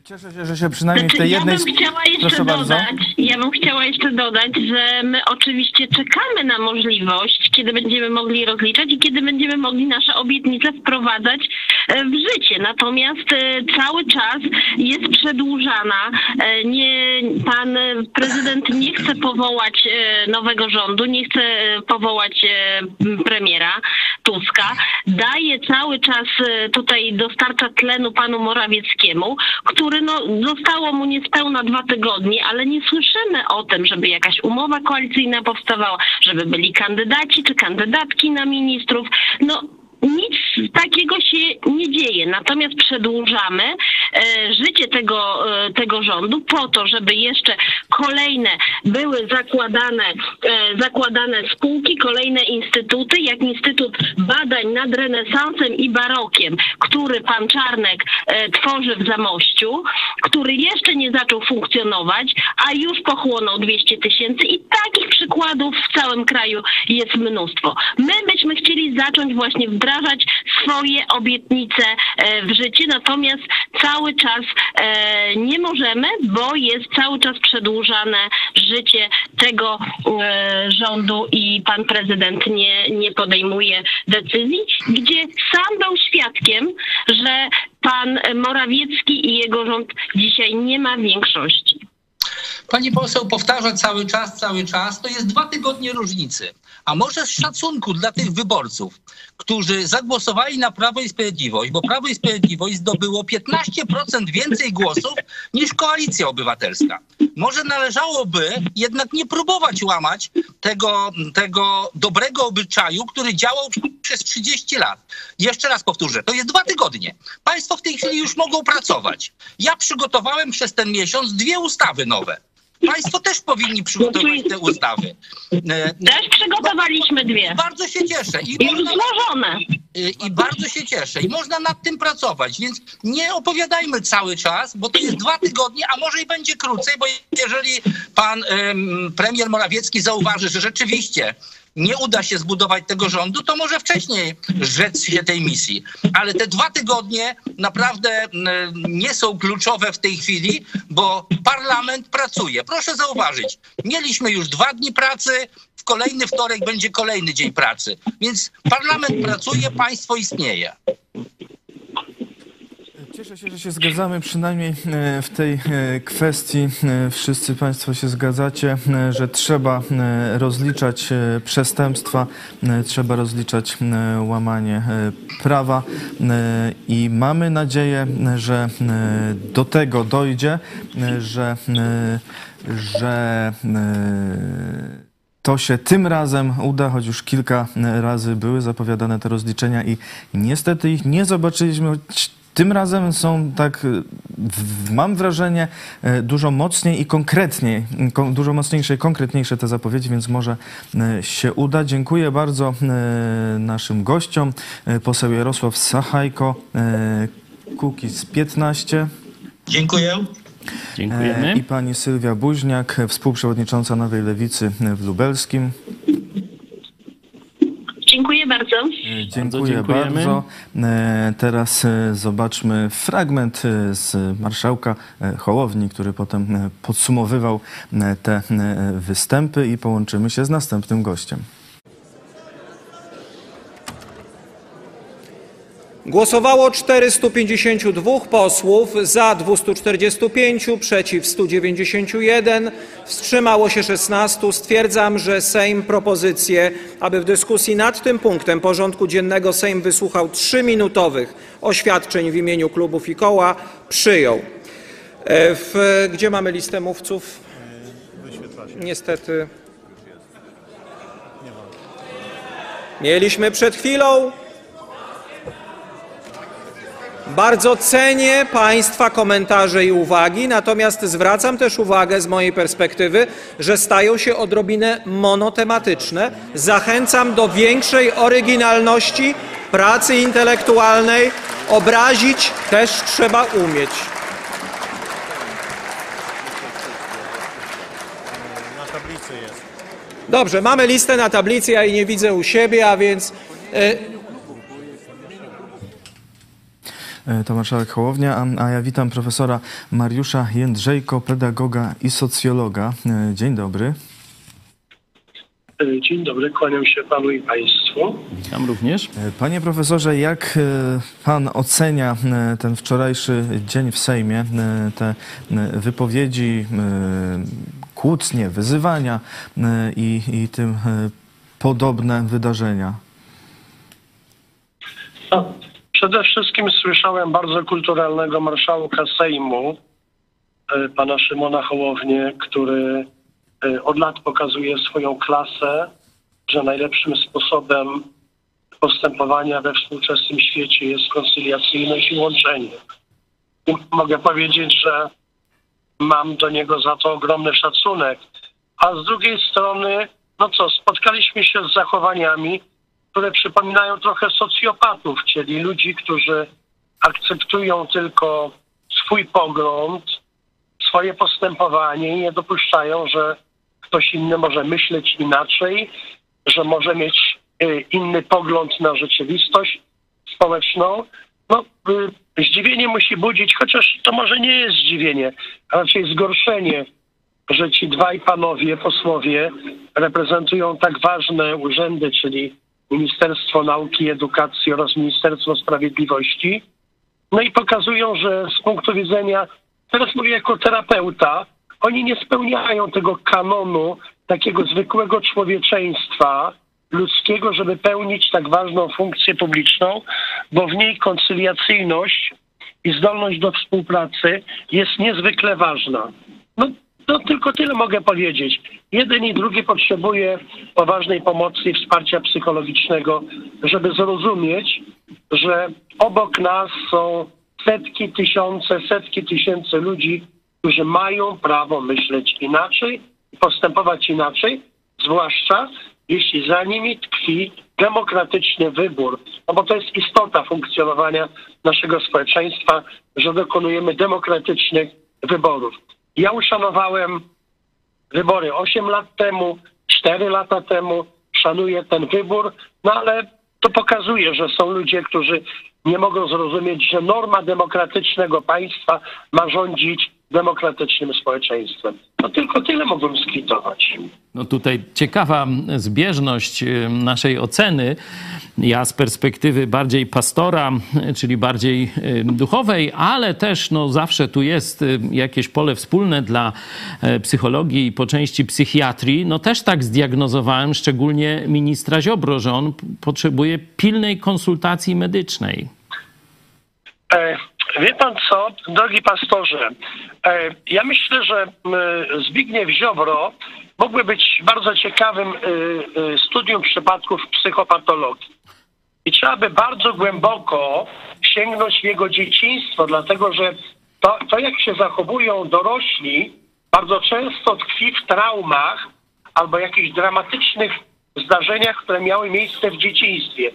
Cieszę się, że się przynajmniej w Znaczy, tej ja jednej... bym chciała jeszcze dodać, ja bym chciała jeszcze dodać, że my oczywiście czekamy na możliwość, kiedy będziemy mogli rozliczać i kiedy będziemy mogli nasze obietnice wprowadzać e, w życie. Natomiast e, cały czas jest przedłużana. E, Nie, pan prezydent nie chce powołać nowego rządu, nie chce powołać premiera Tuska. Daje cały czas tutaj dostarcza tlenu panu Morawieckiemu, który no, zostało mu niespełna dwa tygodnie, ale nie słyszymy o tym, żeby jakaś umowa koalicyjna powstawała, żeby byli kandydaci czy kandydatki na ministrów. No nic takiego się nie dzieje. Natomiast przedłużamy e, życie tego, e, tego rządu po to, żeby jeszcze kolejne były zakładane, e, zakładane spółki, kolejne instytuty, jak Instytut Badań nad Renesansem i Barokiem, który pan Czarnek e, tworzy w Zamościu, który jeszcze nie zaczął funkcjonować, a już pochłonął 200 tysięcy i takich przykładów w całym kraju jest mnóstwo. My byśmy chcieli zacząć właśnie wdrażać swoje obietnice e, w życie, natomiast cały czas e, nie możemy, bo jest cały czas przedłużane życie tego e, rządu i pan prezydent nie, nie podejmuje decyzji, gdzie sam był świadkiem, że pan Morawiecki i jego rząd dzisiaj nie ma większości. Pani poseł powtarza cały czas, cały czas, to jest dwa tygodnie różnicy. A może z szacunku dla tych wyborców, którzy zagłosowali na Prawo i Sprawiedliwość, bo Prawo i Sprawiedliwość zdobyło 15% więcej głosów niż Koalicja Obywatelska. Może należałoby jednak nie próbować łamać tego, tego dobrego obyczaju, który działał przez 30 lat. Jeszcze raz powtórzę, to jest dwa tygodnie. Państwo w tej chwili już mogą pracować. Ja przygotowałem przez ten miesiąc dwie ustawy nowe. Państwo też powinni przygotować te ustawy. E, Też przygotowaliśmy dwie. Bardzo się cieszę. I można, złożone. y, I bardzo się cieszę. I można nad tym pracować. Więc nie opowiadajmy cały czas, bo to jest dwa tygodnie, a może i będzie krócej, bo jeżeli pan em, premier Morawiecki zauważy, że rzeczywiście nie uda się zbudować tego rządu, to może wcześniej rzec się tej misji. Ale te dwa tygodnie naprawdę nie są kluczowe w tej chwili, bo parlament pracuje. Proszę zauważyć, mieliśmy już dwa dni pracy, w kolejny wtorek będzie kolejny dzień pracy. Więc parlament pracuje, państwo istnieje. Cieszę się, że się zgadzamy, przynajmniej e, w tej e, kwestii e, wszyscy Państwo się zgadzacie, że trzeba rozliczać przestępstwa, trzeba rozliczać łamanie prawa i mamy nadzieję, że do tego dojdzie, że, że to się tym razem uda, choć już kilka razy były zapowiadane te rozliczenia i niestety ich nie zobaczyliśmy. Tym razem są tak, y, mam wrażenie, y, dużo mocniej i konkretniej, y, dużo mocniejsze i konkretniejsze te zapowiedzi, więc może się uda. Dziękuję bardzo naszym gościom. Poseł Jarosław Sachajko, Kukiz 15. Dziękuję. Dziękujemy. E, I pani Sylwia Buźniak, współprzewodnicząca Nowej Lewicy w Lubelskim. Dziękuję bardzo. E, Dziękuję dziękujemy. bardzo. E, Teraz e, zobaczmy fragment z marszałka Hołowni, który potem podsumowywał te występy i połączymy się z następnym gościem. Głosowało 452 posłów, za 245, przeciw 191, wstrzymało się 16. Stwierdzam, że Sejm propozycję, aby w dyskusji nad tym punktem porządku dziennego Sejm wysłuchał trzyminutowych oświadczeń w imieniu klubów i koła, przyjął. E, W, gdzie mamy listę mówców? Niestety. Mieliśmy przed chwilą. Bardzo cenię Państwa komentarze i uwagi, natomiast zwracam też uwagę z mojej perspektywy, że stają się odrobinę monotematyczne. Zachęcam do większej oryginalności, pracy intelektualnej. Obrazić też trzeba umieć. Dobrze, mamy listę na tablicy, ja jej nie widzę u siebie, a więc. e, E, To marszałek Hołownia, a, a ja witam profesora Mariusza Jędrzejko, pedagoga i socjologa. E, Dzień dobry. E, Dzień dobry, kłaniam się panu i państwu. Witam również. E, Panie profesorze, jak e, pan ocenia e, ten wczorajszy dzień w Sejmie, e, te e, wypowiedzi, e, kłótnie, wyzywania e, i, i tym e, podobne wydarzenia? No, przede wszystkim słyszałem bardzo kulturalnego marszałka Sejmu, e, pana Szymona Hołownię, który e, od lat pokazuje swoją klasę, że najlepszym sposobem postępowania we współczesnym świecie jest koncyliacyjność i łączenie. I mogę powiedzieć, że mam do niego za to ogromny szacunek. A z drugiej strony, no co, spotkaliśmy się z zachowaniami, które przypominają trochę socjopatów, czyli ludzi, którzy akceptują tylko swój pogląd, swoje postępowanie i nie dopuszczają, że ktoś inny może myśleć inaczej, że może mieć y, inny pogląd na rzeczywistość społeczną. No, y, zdziwienie musi budzić, chociaż to może nie jest zdziwienie, a raczej zgorszenie, że ci dwaj panowie posłowie reprezentują tak ważne urzędy, czyli Ministerstwo Nauki i Edukacji oraz Ministerstwo Sprawiedliwości. No i pokazują, że z punktu widzenia, teraz mówię jako terapeuta, oni nie spełniają tego kanonu takiego zwykłego człowieczeństwa ludzkiego, żeby pełnić tak ważną funkcję publiczną, bo w niej koncyliacyjność i zdolność do współpracy jest niezwykle ważna. No, no tylko tyle mogę powiedzieć. Jeden i drugi potrzebuje poważnej pomocy i wsparcia psychologicznego, żeby zrozumieć, że obok nas są setki, tysiące, setki tysięcy ludzi, którzy mają prawo myśleć inaczej i postępować inaczej, zwłaszcza jeśli za nimi tkwi demokratyczny wybór. No bo to jest istota funkcjonowania naszego społeczeństwa, że dokonujemy demokratycznych wyborów. Ja uszanowałem wybory 8 lat temu, 4 lata temu, szanuję ten wybór, no ale to pokazuje, że są ludzie, którzy nie mogą zrozumieć, że norma demokratycznego państwa ma rządzić demokratycznym społeczeństwem. No tylko tyle mogłem skwitować. No tutaj ciekawa zbieżność y, naszej oceny. Ja z perspektywy bardziej pastora, y, czyli bardziej y, duchowej, ale też no, zawsze tu jest jakieś pole wspólne dla e, psychologii i po części psychiatrii. No też tak zdiagnozowałem, szczególnie ministra Ziobro, że on potrzebuje pilnej konsultacji medycznej. E, wie pan co, drogi pastorze, e, ja myślę, że Zbigniew Ziobro mógłby być bardzo ciekawym y, y, studium przypadków psychopatologii. I trzeba by bardzo głęboko sięgnąć w jego dzieciństwo, dlatego że to, to jak się zachowują dorośli, bardzo często tkwi w traumach albo jakichś dramatycznych zdarzeniach, które miały miejsce w dzieciństwie.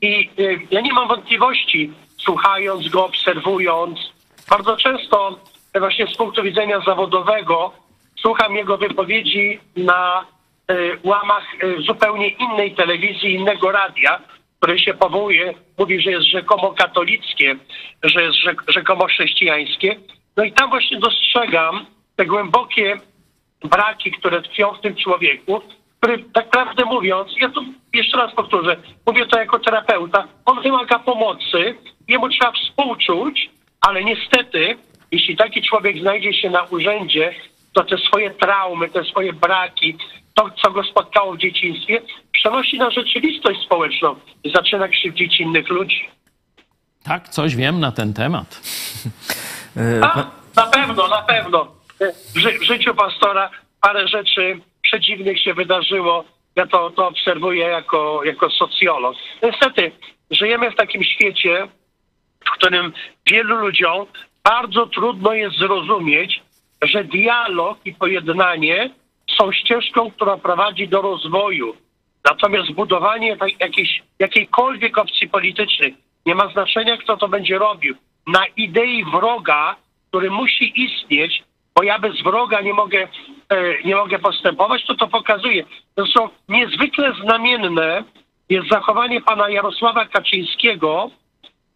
I ja nie mam wątpliwości, słuchając go, obserwując, bardzo często y, właśnie z punktu widzenia zawodowego słucham jego wypowiedzi na y, łamach y, zupełnie innej telewizji, innego radia, które się powołuje, mówi, że jest rzekomo katolickie, że jest rzek, rzekomo chrześcijańskie. No i tam właśnie dostrzegam te głębokie braki, które tkwią w tym człowieku, tak prawdę mówiąc, ja tu jeszcze raz powtórzę, mówię to jako terapeuta, on wymaga pomocy, jemu trzeba współczuć, ale niestety, jeśli taki człowiek znajdzie się na urzędzie, to te swoje traumy, te swoje braki, to, co go spotkało w dzieciństwie, przenosi na rzeczywistość społeczną i zaczyna krzywdzić innych ludzi. Tak, coś wiem na ten temat. A, na pewno, na pewno. W, ży- w życiu pastora parę rzeczy przedziwnych się wydarzyło. Ja to, to obserwuję jako, jako socjolog. Niestety, żyjemy w takim świecie, w którym wielu ludziom bardzo trudno jest zrozumieć, że dialog i pojednanie są ścieżką, która prowadzi do rozwoju. Natomiast budowanie jakiejś, jakiejkolwiek opcji politycznej nie ma znaczenia, kto to będzie robił. Na idei wroga, który musi istnieć, bo ja bez wroga nie mogę, nie mogę postępować, to to pokazuje. Zresztą niezwykle znamienne jest zachowanie pana Jarosława Kaczyńskiego,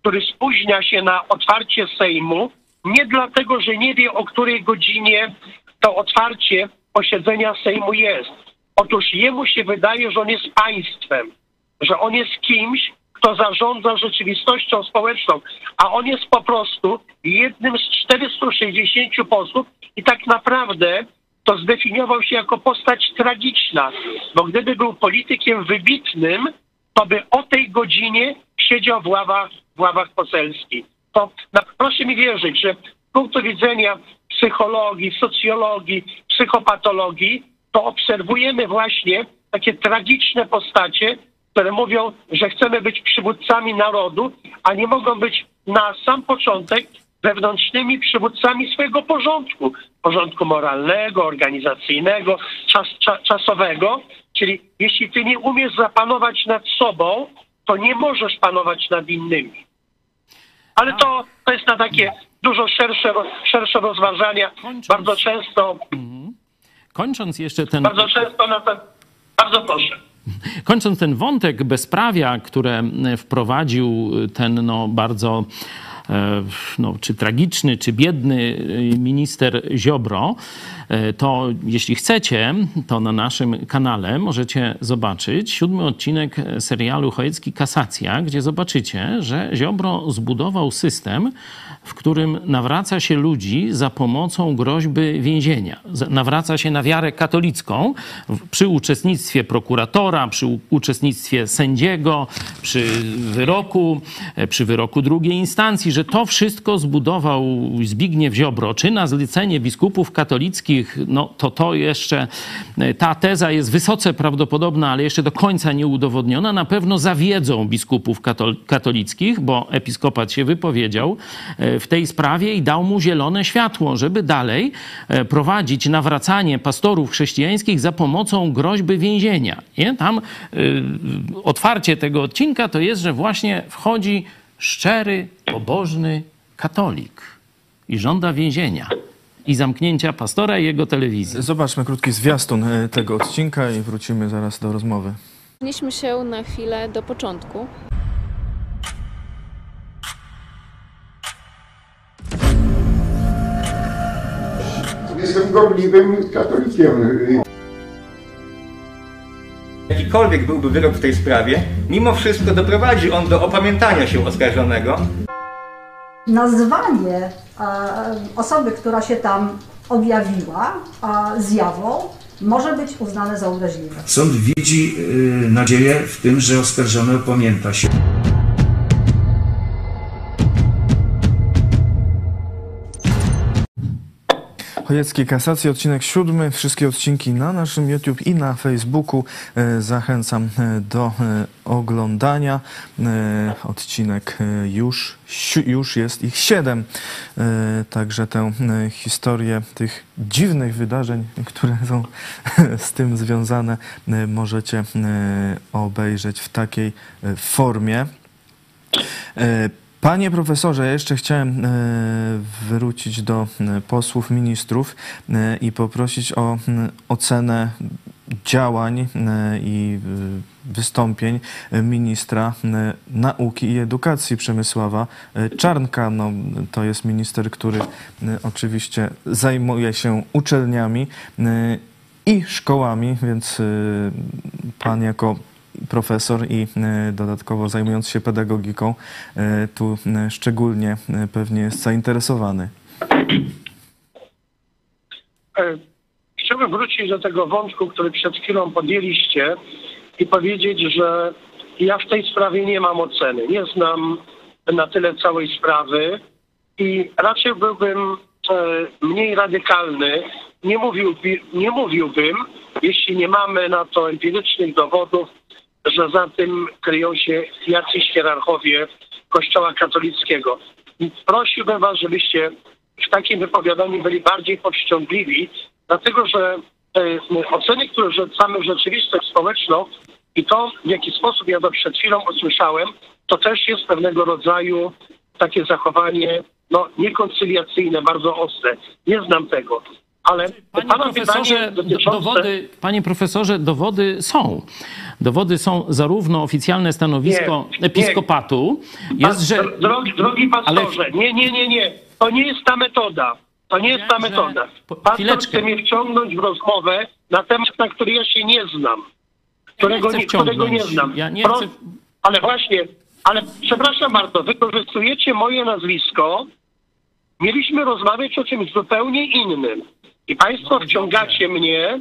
który spóźnia się na otwarcie Sejmu, nie dlatego, że nie wie, o której godzinie to otwarcie posiedzenia Sejmu jest. Otóż jemu się wydaje, że on jest państwem, że on jest kimś, kto zarządza rzeczywistością społeczną, a on jest po prostu jednym z 460 posłów i tak naprawdę to zdefiniował się jako postać tragiczna, bo gdyby był politykiem wybitnym, to by o tej godzinie siedział w ławach, w ławach poselskich. To na, proszę mi wierzyć, że z punktu widzenia psychologii, socjologii, psychopatologii, to obserwujemy właśnie takie tragiczne postacie, które mówią, że chcemy być przywódcami narodu, a nie mogą być na sam początek wewnętrznymi przywódcami swojego porządku, porządku moralnego, organizacyjnego, czas, cza, czasowego. Czyli jeśli ty nie umiesz zapanować nad sobą, to nie możesz panować nad innymi. Ale to, to jest na takie dużo szersze, szersze rozważania. Kończąc. Bardzo często, Kończąc jeszcze ten bardzo często na to, bardzo proszę. Kończąc ten wątek bezprawia, które wprowadził ten no, bardzo no, czy tragiczny, czy biedny minister Ziobro, e, to jeśli chcecie, to na naszym kanale możecie zobaczyć siódmy odcinek serialu Chojecki Kasacja, gdzie zobaczycie, że Ziobro zbudował system, w którym nawraca się ludzi za pomocą groźby więzienia. Nawraca się na wiarę katolicką przy uczestnictwie prokuratora, przy uczestnictwie sędziego, przy wyroku, e, przy wyroku drugiej instancji, że to wszystko zbudował Zbigniew Ziobro, czy na zlecenie biskupów katolickich, no to to jeszcze, e, ta teza jest wysoce prawdopodobna, ale jeszcze do końca nieudowodniona. Na pewno zawiedzą biskupów katol- katolickich, bo episkopat się wypowiedział e, w tej sprawie i dał mu zielone światło, żeby dalej e, prowadzić nawracanie pastorów chrześcijańskich za pomocą groźby więzienia. Nie? Tam y, otwarcie tego odcinka to jest, że właśnie wchodzi szczery, pobożny katolik i żąda więzienia i zamknięcia pastora i jego telewizji. Zobaczmy krótki zwiastun e, tego odcinka i wrócimy zaraz do rozmowy. Przenieśmy się na chwilę do początku. Jestem gorliwym katolikiem. Jakikolwiek byłby wyrok w tej sprawie, mimo wszystko doprowadzi on do opamiętania się oskarżonego nazwanie e, osoby, która się tam objawiła e, zjawą, może być uznane za uraźliwe. Sąd widzi y, nadzieję w tym, że oskarżony opamięta się. Chojecki Kasacji, odcinek siódmy. Wszystkie odcinki na naszym YouTube i na Facebooku. E, Zachęcam e, do e, oglądania. Odcinek już, już jest ich siedem. Także tę historię tych dziwnych wydarzeń, które są z tym związane, możecie obejrzeć w takiej formie. Panie profesorze, ja jeszcze chciałem e, wrócić do e, posłów, ministrów e, i poprosić o ocenę działań i wystąpień ministra nauki i edukacji Przemysława Czarnka. No, to jest minister, który oczywiście zajmuje się uczelniami i szkołami, więc pan jako profesor i e, dodatkowo zajmując się pedagogiką, e, tu e, szczególnie pewnie jest zainteresowany. Chciałbym wrócić do tego wątku, który przed chwilą podjęliście i powiedzieć, że ja w tej sprawie nie mam oceny. Nie znam na tyle całej sprawy i raczej byłbym mniej radykalny. Nie, mówiłby, nie mówiłbym, jeśli nie mamy na to empirycznych dowodów, że za tym kryją się jacyś hierarchowie Kościoła katolickiego. Prosiłbym Was, żebyście w takim wypowiadaniu byli bardziej powściągliwi, dlatego że e, oceny, które rzucamy w rzeczywistość społeczną i to, w jaki sposób ja to przed chwilą usłyszałem, to też jest pewnego rodzaju takie zachowanie no, niekoncyliacyjne, bardzo ostre. Nie znam tego. Ale Panie profesorze, dotyczące... dowody, panie profesorze, dowody są. Dowody są zarówno oficjalne stanowisko Nie, nie. episkopatu, jest, że... Dro- Drogi, drogi pastorze, nie, nie, nie, nie. To nie jest ta metoda. To nie jest ta metoda. Pastor chwileczkę. chce mnie wciągnąć w rozmowę na temat, na który ja się nie znam. Którego chcę nie, którego nie znam. Ja nie Pro- chcę- Ale właśnie, ale przepraszam bardzo, wykorzystujecie moje nazwisko. Mieliśmy rozmawiać o czymś zupełnie innym. I państwo wciągacie mnie.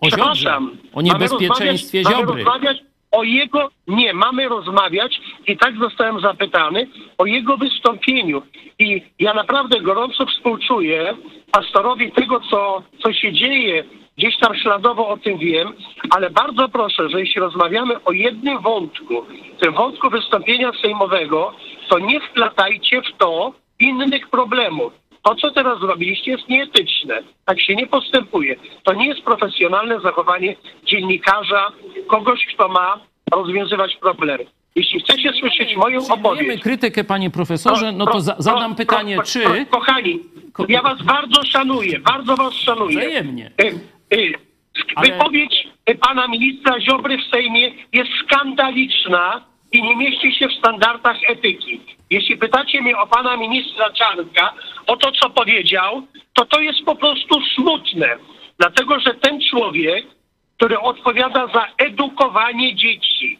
O Ziobrze. O niebezpieczeństwie mamy Ziobry. Mamy rozmawiać o jego, nie, mamy rozmawiać i tak zostałem zapytany o jego wystąpieniu. I ja naprawdę gorąco współczuję pastorowi tego, co, co się dzieje. Gdzieś tam śladowo o tym wiem, ale bardzo proszę, że jeśli rozmawiamy o jednym wątku, tym wątku wystąpienia sejmowego, to nie wplatajcie w to innych problemów. To, co teraz zrobiliście, jest nieetyczne. Tak się nie postępuje. To nie jest profesjonalne zachowanie dziennikarza, kogoś, kto ma rozwiązywać problemy. Jeśli chcecie słyszeć moją Przyjmujemy opowieść... krytykę, panie profesorze, no to za, zadam pytanie, czy... Kochani, ja was bardzo szanuję, bardzo was szanuję. Wzajemnie. Y, y, Ale- Wypowiedź y, pana ministra Ziobry w Sejmie jest skandaliczna i nie mieści się w standardach etyki. Jeśli pytacie mnie o pana ministra Czarnka, o to, co powiedział, to to jest po prostu smutne. Dlatego, że ten człowiek, który odpowiada za edukowanie dzieci,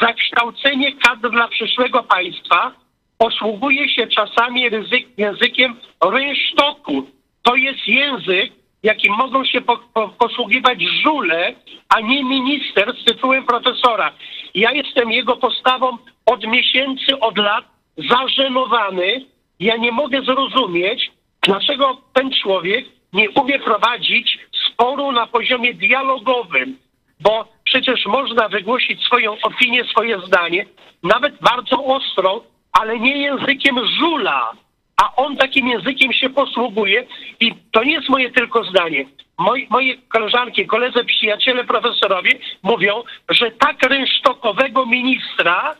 za kształcenie kadr dla przyszłego państwa, posługuje się czasami ryzyk, językiem rynsztoku. To jest język, jakim mogą się po, po, posługiwać żule, a nie minister z tytułem profesora. Ja jestem jego postawą od miesięcy, od lat zażenowany. Ja nie mogę zrozumieć, dlaczego ten człowiek nie umie prowadzić sporu na poziomie dialogowym, bo przecież można wygłosić swoją opinię, swoje zdanie, nawet bardzo ostrą, ale nie językiem żula. A on takim językiem się posługuje i to nie jest moje tylko zdanie. Moi, moje koleżanki, koledzy, przyjaciele, profesorowie mówią, że tak rynsztokowego ministra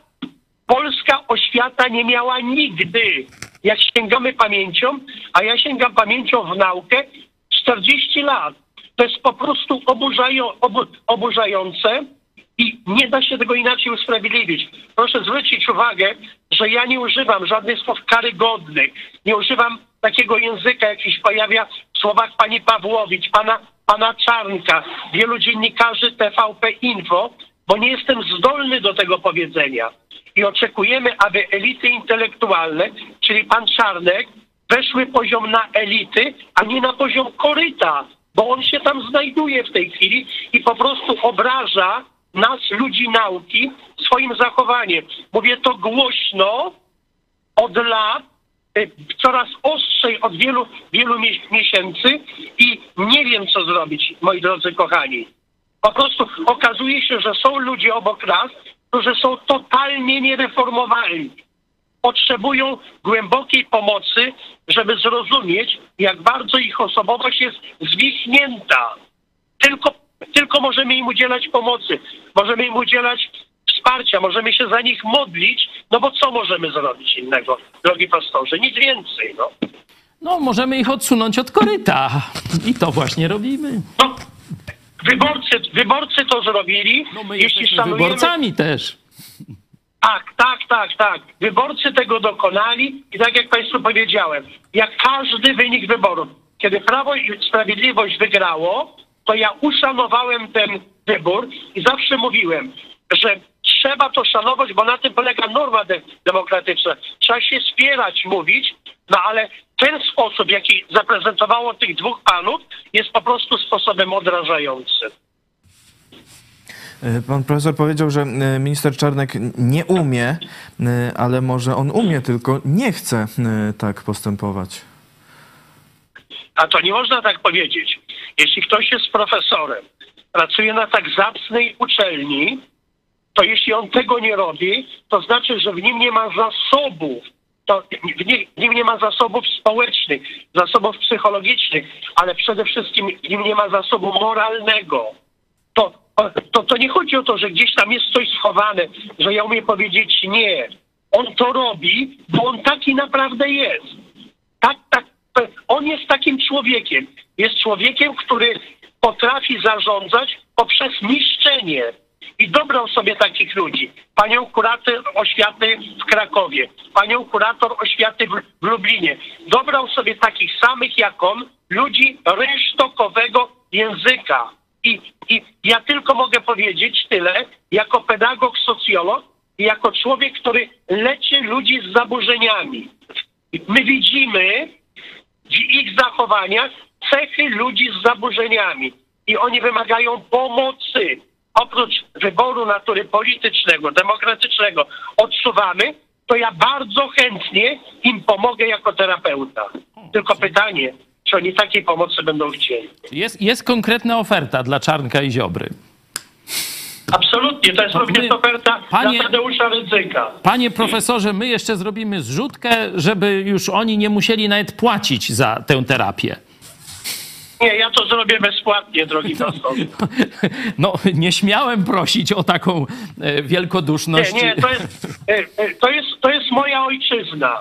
polska oświata nie miała nigdy. Jak sięgamy pamięcią, a ja sięgam pamięcią w naukę 40 lat. To jest po prostu oburzają, obu, oburzające i nie da się tego inaczej usprawiedliwić. Proszę zwrócić uwagę, że ja nie używam żadnych słów karygodnych. Nie używam takiego języka, jaki się pojawia w słowach pani Pawłowicz, pana, pana Czarnka, wielu dziennikarzy TVP Info, bo nie jestem zdolny do tego powiedzenia. I oczekujemy, aby elity intelektualne, czyli pan Czarnek, weszły poziom na elity, a nie na poziom koryta, bo on się tam znajduje w tej chwili i po prostu obraża nas, ludzi nauki, swoim zachowaniem. Mówię to głośno, od lat, y, coraz ostrzej od wielu, wielu mie- miesięcy i nie wiem, co zrobić, moi drodzy kochani. Po prostu okazuje się, że są ludzie obok nas, którzy są totalnie niereformowalni. Potrzebują głębokiej pomocy, żeby zrozumieć, jak bardzo ich osobowość jest zwichnięta. Tylko, tylko możemy im udzielać pomocy, możemy im udzielać wsparcia, możemy się za nich modlić, no bo co możemy zrobić innego, drogi pastorze? Nic więcej, no. No, możemy ich odsunąć od koryta. I to właśnie robimy. Wyborcy, wyborcy to zrobili. No my Jeśli jesteśmy szanujemy- wyborcami też. Tak, tak, tak, tak. Wyborcy tego dokonali i tak jak Państwu powiedziałem, jak każdy wynik wyborów, kiedy Prawo i Sprawiedliwość wygrało, to ja uszanowałem ten wybór i zawsze mówiłem, że trzeba to szanować, bo na tym polega norma de- demokratyczna. Trzeba się spierać, mówić, no ale ten sposób, jaki zaprezentowało tych dwóch panów, jest po prostu sposobem odrażającym. E, Pan profesor powiedział, że e, minister Czarnek nie umie, e, ale może on umie, tylko nie chce tak postępować. A to nie można tak powiedzieć. Jeśli ktoś jest profesorem, pracuje na tak zacnej uczelni, to jeśli on tego nie robi, to znaczy, że w nim nie ma zasobów. To w w nim nie ma zasobów społecznych, zasobów psychologicznych, ale przede wszystkim w nim nie ma zasobu moralnego. To, to, to nie chodzi o to, że gdzieś tam jest coś schowane, że ja umiem powiedzieć nie. On to robi, bo on taki naprawdę jest. Tak, tak. On jest takim człowiekiem. Jest człowiekiem, który potrafi zarządzać poprzez niszczenie. I dobrał sobie takich ludzi. Panią kurator oświaty w Krakowie, panią kurator oświaty w, Lublinie. Dobrał sobie takich samych jak on, ludzi rynsztokowego języka. I, I ja tylko mogę powiedzieć tyle, jako pedagog, socjolog i jako człowiek, który leczy ludzi z zaburzeniami. My widzimy w ich zachowaniach cechy ludzi z zaburzeniami i oni wymagają pomocy. Oprócz wyboru natury politycznego, demokratycznego odsuwamy, to ja bardzo chętnie im pomogę jako terapeuta. Tylko pytanie, czy oni takiej pomocy będą chcieli. Jest, jest konkretna oferta dla Czarnka i Ziobry. Absolutnie, to jest również oferta Panie- dla Tadeusza Rydzyka. Panie profesorze, my jeszcze zrobimy zrzutkę, żeby już oni nie musieli nawet płacić za tę terapię. Nie, ja to zrobię bezpłatnie, drogi pastor. No, nie śmiałem prosić o taką e, wielkoduszność. Nie, nie, to jest, e, e, to, jest, to jest moja ojczyzna.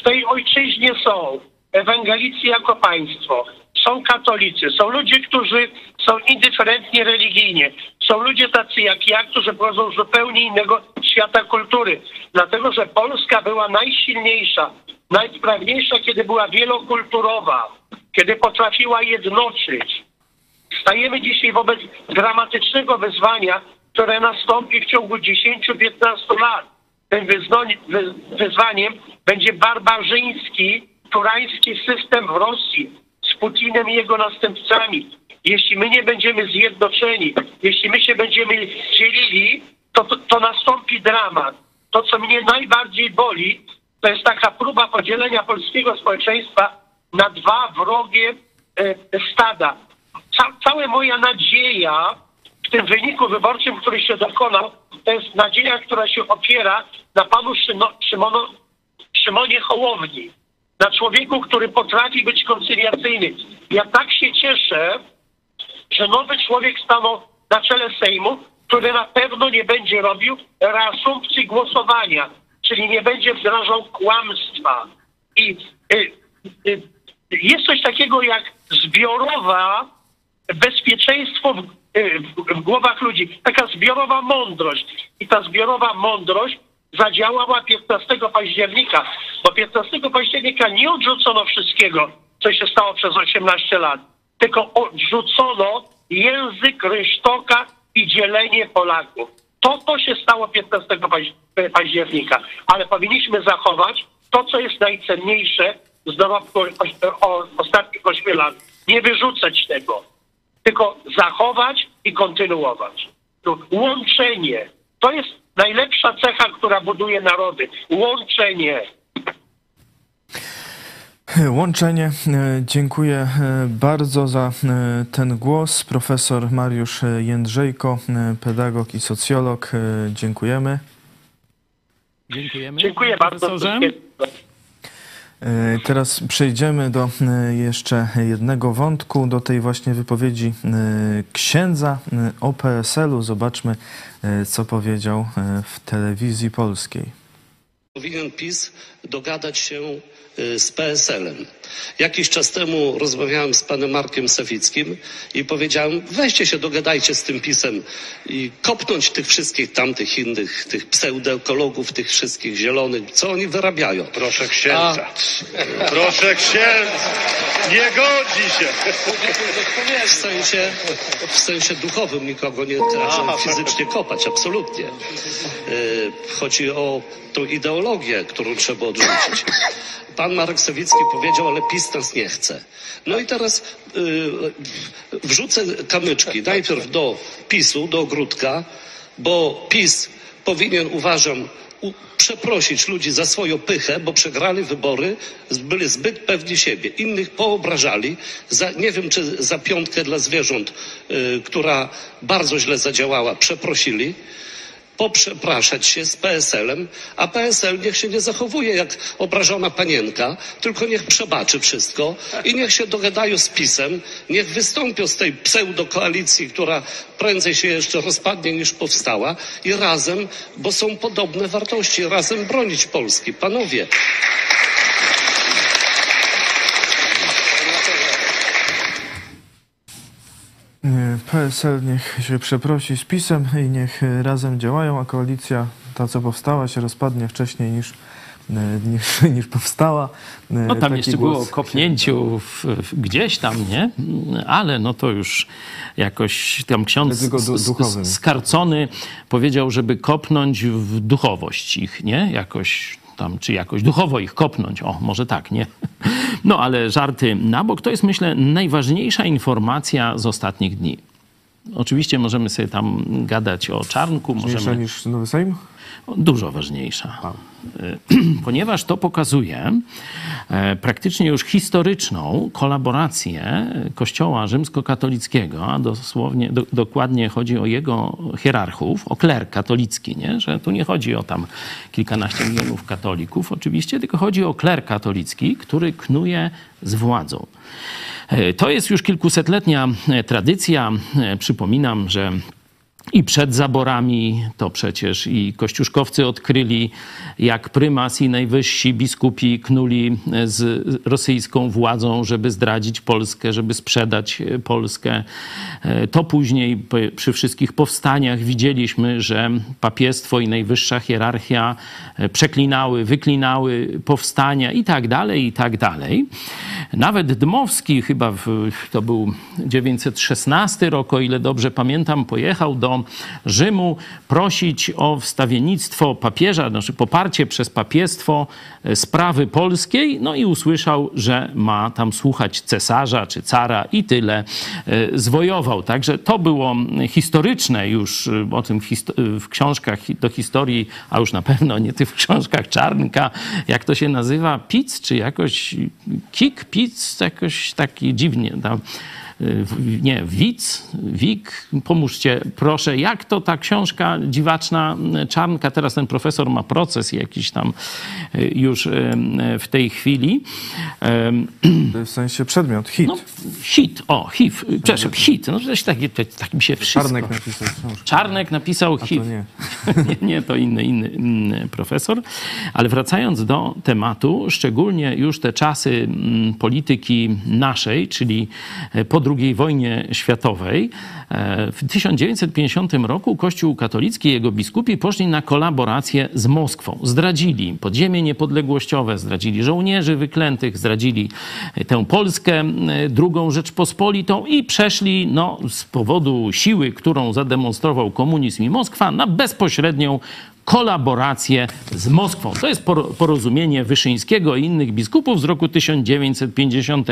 W tej ojczyźnie są ewangelicy jako państwo, są katolicy, są ludzie, którzy są indyferentni religijnie, są ludzie tacy jak ja, którzy pochodzą z zupełnie innego świata kultury. Dlatego, że Polska była najsilniejsza, najsprawniejsza, kiedy była wielokulturowa, kiedy potrafiła jednoczyć. Stajemy dzisiaj wobec dramatycznego wyzwania, które nastąpi w ciągu 10-15 lat. Tym wyzwaniem będzie barbarzyński, turański system w Rosji z Putinem i jego następcami. Jeśli my nie będziemy zjednoczeni, jeśli my się będziemy dzielili, to, to, to nastąpi dramat. To, co mnie najbardziej boli, to jest taka próba podzielenia polskiego społeczeństwa na dwa wrogie e, stada. Ca, cała moja nadzieja w tym wyniku wyborczym, który się dokonał, to jest nadzieja, która się opiera na panu Szyno, Szymono, Szymonie Hołowni, na człowieku, który potrafi być koncyliacyjny. Ja tak się cieszę, że nowy człowiek stanął na czele Sejmu, który na pewno nie będzie robił reasumpcji głosowania, czyli nie będzie wdrażał kłamstwa. I y, y, jest coś takiego jak zbiorowa bezpieczeństwo w, y, w, w głowach ludzi, taka zbiorowa mądrość. I ta zbiorowa mądrość zadziałała 15 października, bo 15 października nie odrzucono wszystkiego, co się stało przez 18 lat, tylko odrzucono język rynsztoka i dzielenie Polaków. To, to się stało 15 paź- października, ale powinniśmy zachować to, co jest najcenniejsze z dorobku ostatnich 8 lat. Nie wyrzucać tego, tylko zachować i kontynuować. Łączenie. To jest najlepsza cecha, która buduje narody. Łączenie. Łączenie. E, Dziękuję e, bardzo za e, ten głos. Profesor Mariusz Jędrzejko, pedagog i socjolog. Dziękujemy. Dziękujemy. Dziękuję bardzo. profesorze. Teraz przejdziemy do jeszcze jednego wątku, do tej właśnie wypowiedzi księdza o PSL-u. Zobaczmy, co powiedział w telewizji polskiej. Powinien PiS dogadać się z PSL-em. Jakiś czas temu rozmawiałem z panem Markiem Sawickim i powiedziałem, weźcie się, dogadajcie z tym PiSem i kopnąć tych wszystkich tamtych innych, tych pseudoekologów, tych wszystkich zielonych, co oni wyrabiają. Proszę księdza. Proszę księdza. Nie godzi się. W sensie, w sensie duchowym nikogo nie każe fizycznie kopać, absolutnie. Yy, Chodzi o tą ideologię, którą trzeba odrzucić. Pan Marek Sawicki powiedział, ale PiS nas nie chce. No i teraz yy, wrzucę kamyczki najpierw do PiSu, do ogródka, bo PiS powinien, uważam, przeprosić ludzi za swoją pychę, bo przegrali wybory, byli zbyt pewni siebie. Innych poobrażali, za, nie wiem czy za piątkę dla zwierząt, y, która bardzo źle zadziałała, przeprosili. Poprzepraszać się z PSL-em, a PSL niech się nie zachowuje jak obrażona panienka, tylko niech przebaczy wszystko i niech się dogadają z PiSem, niech wystąpią z tej pseudokoalicji, która prędzej się jeszcze rozpadnie niż powstała i razem, bo są podobne wartości, razem bronić Polski. Panowie, PSL niech się przeprosi z PiSem i niech e, razem działają, a koalicja, ta co powstała, się rozpadnie wcześniej niż, e, niż, niż powstała. E, No tam taki jeszcze było o kopnięciu w, w, gdzieś tam, nie? Ale no to już jakoś tam ksiądz skarcony powiedział, żeby kopnąć w duchowość ich, nie? Jakoś tam, czy jakoś duchowo ich kopnąć. O, może tak, nie? No ale żarty na bok. To jest, myślę, najważniejsza informacja z ostatnich dni. Oczywiście możemy sobie tam gadać o czarnku, możemy... niż Nowy Sejm? Dużo ważniejsza. Ponieważ to pokazuje e, praktycznie już historyczną kolaborację Kościoła rzymskokatolickiego, a dosłownie, do, dokładnie chodzi o jego hierarchów, o kler katolicki, nie? że tu nie chodzi o tam kilkanaście milionów katolików oczywiście, tylko chodzi o kler katolicki, który knuje z władzą. E, To jest już kilkusetletnia e, tradycja. Przypominam, że i przed zaborami to przecież i kościuszkowcy odkryli, jak prymas i najwyżsi biskupi knuli z rosyjską władzą, żeby zdradzić Polskę, żeby sprzedać e, Polskę. E, To później przy wszystkich powstaniach widzieliśmy, że papiestwo i najwyższa hierarchia e, przeklinały, wyklinały powstania i tak dalej, i tak dalej. Nawet Dmowski, chyba w, to był 916 rok, o ile dobrze pamiętam, pojechał do Rzymu prosić o wstawiennictwo papieża, znaczy poparcie przez papiestwo e, sprawy polskiej, no i usłyszał, że ma tam słuchać cesarza czy cara i tyle e, zwojował. Także to było historyczne już, e, o tym w, w książkach do historii, a już na pewno nie tych w książkach Czarnka, jak to się nazywa, Pic, czy jakoś Kik, Pic, jakoś taki dziwnie tam. Nie, Wic, Wik, pomóżcie proszę, jak to ta książka dziwaczna Czarnka, teraz ten profesor ma proces jakiś tam y, już y, w tej chwili. Ym, W sensie przedmiot, hit. No, hit, o, HIV, przepraszam, hit, no przecież tak, tak mi się wszystko... Czarnek napisał książkę. Czarnek napisał HIV. nie. nie, nie, to inny, inny, inny profesor. Ale wracając do tematu, szczególnie już te czasy mm, polityki naszej, czyli e, po II wojnie światowej, e, w 1950 roku Kościół katolicki i jego biskupi poszli na kolaborację z Moskwą. Zdradzili podziemie niepodległościowe, zdradzili żołnierzy wyklętych, zdradzili e, tę Polskę, e, drugą Rzeczpospolitą i przeszli no, z powodu siły, którą zademonstrował komunizm i Moskwa, na bezpośrednią kolaborację z Moskwą. To jest poro- porozumienie Wyszyńskiego i innych biskupów z roku 1950.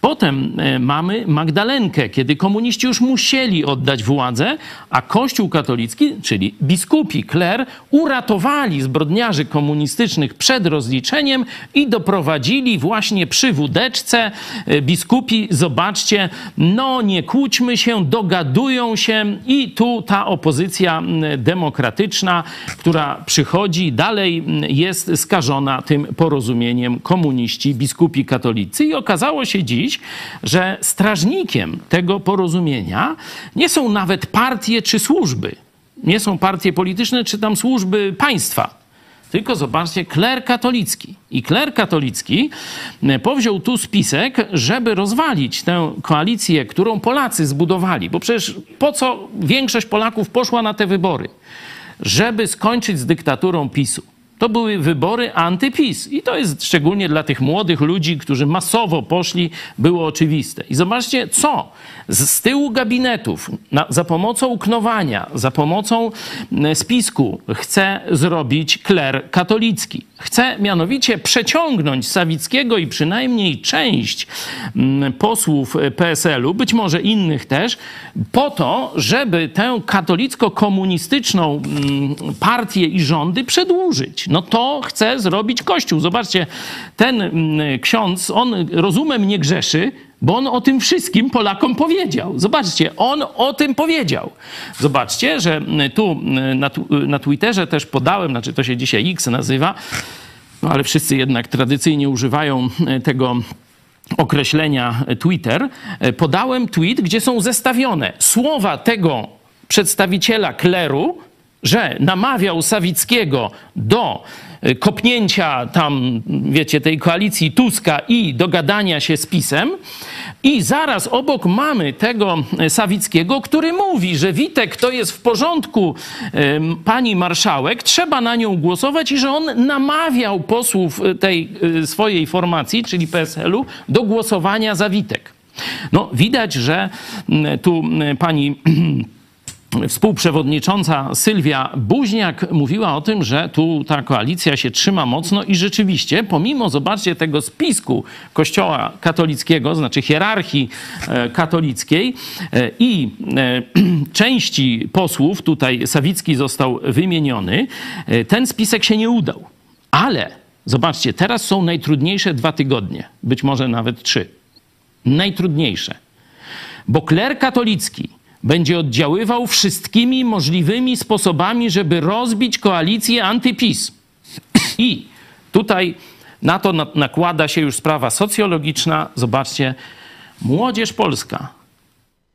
Potem e, mamy Magdalenkę, kiedy komuniści już musieli oddać władzę, a Kościół katolicki, czyli biskupi, kler, uratowali zbrodniarzy komunistycznych przed rozliczeniem i doprowadzili właśnie przy wódeczce e, biskupi, zobaczcie, no nie kłóćmy się, dogadują się i tu ta opozycja demokratyczna, która przychodzi dalej jest skażona tym porozumieniem komuniści, biskupi katolicy i okazało się dziś, że strażnikiem tego porozumienia nie są nawet partie czy służby, nie są partie polityczne czy tam służby państwa, tylko zobaczcie, kler katolicki. I kler katolicki e, powziął tu spisek, żeby rozwalić tę koalicję, którą Polacy zbudowali. Bo przecież po co większość Polaków poszła na te wybory? Żeby skończyć z dyktaturą PiSu. To były wybory antypis. I to jest szczególnie dla tych młodych ludzi, którzy masowo poszli, było oczywiste. I zobaczcie, co z, tyłu gabinetów, na, za pomocą knowania, za pomocą spisku chce zrobić kler katolicki. Chce mianowicie przeciągnąć Sawickiego i przynajmniej część posłów PSL-u, być może innych też, po to, żeby tę katolicko-komunistyczną partię i rządy przedłużyć. No to chce zrobić Kościół. Zobaczcie, ten mm, ksiądz, on rozumem nie grzeszy, bo on o tym wszystkim Polakom powiedział. Zobaczcie, on o tym powiedział. Zobaczcie, że mm, tu mm, na, na Twitterze też podałem, znaczy to się dzisiaj X nazywa, no ale wszyscy jednak tradycyjnie używają tego określenia Twitter. E, Podałem tweet, gdzie są zestawione słowa tego przedstawiciela kleru, że namawiał Sawickiego do e, kopnięcia tam, wiecie, tej koalicji Tuska i dogadania się z PiSem, I zaraz obok mamy tego Sawickiego, który mówi, że Witek to jest w porządku pani marszałek, trzeba na nią głosować i że on namawiał posłów e, tej swojej formacji, czyli PSL-u, do głosowania za Witek. No, widać, że mm, tu pani współprzewodnicząca Sylwia Buźniak mówiła o tym, że tu ta koalicja się trzyma mocno i rzeczywiście, pomimo, zobaczcie, tego spisku Kościoła katolickiego, znaczy hierarchii e, katolickiej e, i e, części posłów, tutaj Sawicki został wymieniony, ten spisek się nie udał. Ale zobaczcie, teraz są najtrudniejsze dwa tygodnie, być może nawet trzy. Najtrudniejsze. Bo kler katolicki będzie oddziaływał wszystkimi możliwymi sposobami, żeby rozbić koalicję antyPiS. I tutaj na to na- nakłada się już sprawa socjologiczna. Zobaczcie, młodzież polska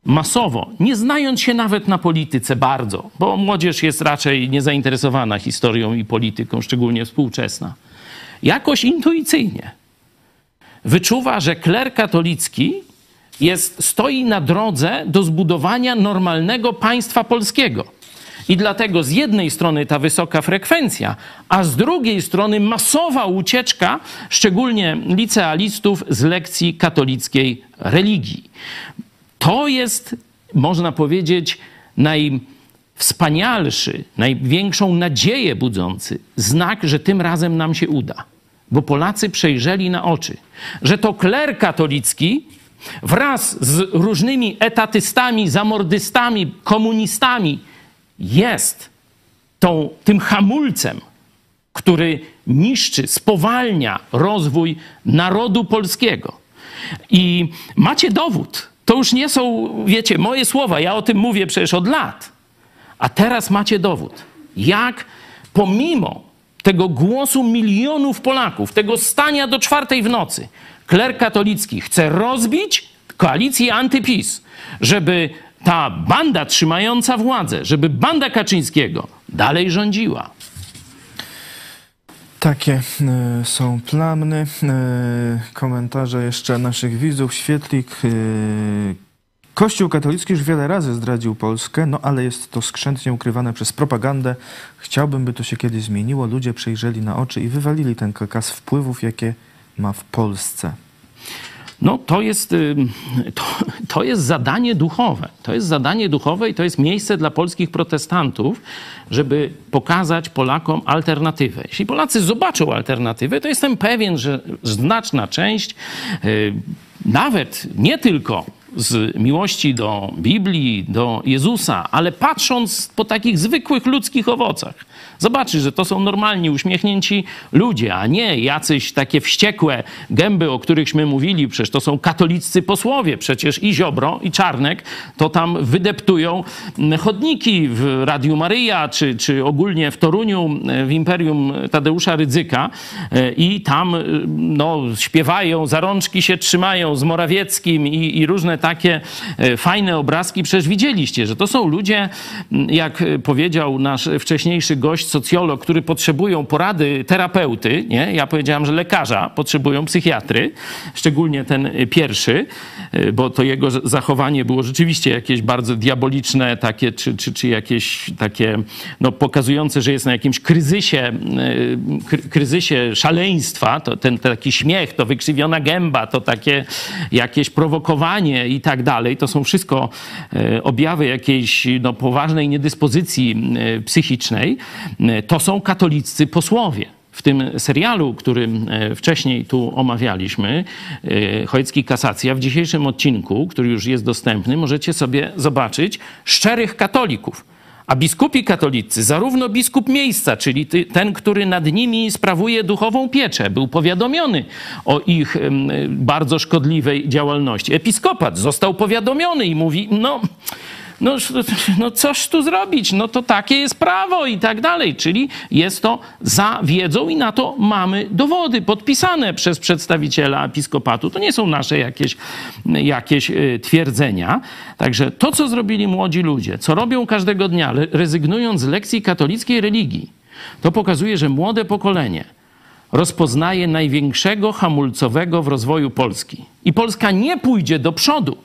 masowo, nie znając się nawet na polityce bardzo, bo młodzież jest raczej niezainteresowana historią i polityką, szczególnie współczesna, jakoś intuicyjnie wyczuwa, że kler katolicki jest, stoi na drodze do zbudowania normalnego państwa polskiego. I dlatego z jednej strony ta wysoka frekwencja, a z drugiej strony masowa ucieczka, szczególnie licealistów z lekcji katolickiej religii. To jest, można powiedzieć, najwspanialszy, największą nadzieję budzący znak, że tym razem nam się uda. Bo Polacy przejrzeli na oczy, że to kler katolicki wraz z różnymi etatystami, zamordystami, komunistami jest tą, tym hamulcem, który niszczy, spowalnia rozwój narodu polskiego. I macie dowód. To już nie są, wiecie, moje słowa, ja o tym mówię przecież od lat. A teraz macie dowód, jak pomimo tego głosu milionów Polaków, tego stania do czwartej w nocy, kler katolicki chce rozbić koalicję antyPiS, żeby ta banda trzymająca władzę, żeby banda Kaczyńskiego dalej rządziła. Takie y, są plany. Y, komentarze jeszcze naszych widzów. Świetlik. Y, Kościół katolicki już wiele razy zdradził Polskę, no ale jest to skrzętnie ukrywane przez propagandę. Chciałbym, by to się kiedyś zmieniło. Ludzie przejrzeli na oczy i wywalili ten kakaz wpływów, jakie ma w Polsce. No to jest, ym, to, to jest zadanie duchowe. To jest zadanie duchowe i to jest miejsce dla polskich protestantów, żeby pokazać Polakom alternatywę. Jeśli Polacy zobaczą alternatywę, to jestem pewien, że znaczna część, yy, nawet nie tylko z miłości do Biblii, do Jezusa, ale patrząc po takich zwykłych ludzkich owocach, zobaczy, że to są normalni, uśmiechnięci ludzie, a nie jacyś takie wściekłe gęby, o którychśmy mówili. Przecież to są katoliccy posłowie. Przecież i Ziobro, i Czarnek to tam wydeptują chodniki w Radiu Maryja, czy, czy ogólnie w Toruniu, w Imperium Tadeusza Rydzyka i tam no, śpiewają, za rączki się trzymają z Morawieckim i, i różne takie e, fajne obrazki. Przecież widzieliście, że to są ludzie, jak e, powiedział nasz wcześniejszy gość, socjolog, który potrzebują porady terapeuty, nie? Ja powiedziałam, że lekarza, potrzebują psychiatry, szczególnie ten pierwszy, e, bo to jego zachowanie było rzeczywiście jakieś bardzo diaboliczne, takie, czy, czy, czy jakieś takie, no, pokazujące, że jest na jakimś kryzysie, kry- kryzysie szaleństwa, to ten taki śmiech, to wykrzywiona gęba, to takie jakieś prowokowanie i tak dalej, to są wszystko e, objawy jakiejś no, poważnej niedyspozycji e, psychicznej. E, To są katoliccy posłowie. W tym serialu, który wcześniej tu omawialiśmy, Chojecki Kasacja, w dzisiejszym odcinku, który już jest dostępny, możecie sobie zobaczyć szczerych katolików. A biskupi katolicy, zarówno biskup miejsca, czyli ten, który nad nimi sprawuje duchową pieczę, był powiadomiony o ich bardzo szkodliwej działalności. Episkopat został powiadomiony i mówi: No, no, no coś tu zrobić, no to takie jest prawo i tak dalej. Czyli jest to za wiedzą i na to mamy dowody podpisane przez przedstawiciela episkopatu. To nie są nasze jakieś, jakieś y, twierdzenia. Także to, co zrobili młodzi ludzie, co robią każdego dnia, rezygnując z lekcji katolickiej religii, to pokazuje, że młode pokolenie rozpoznaje największego hamulcowego w rozwoju Polski. I Polska nie pójdzie do przodu,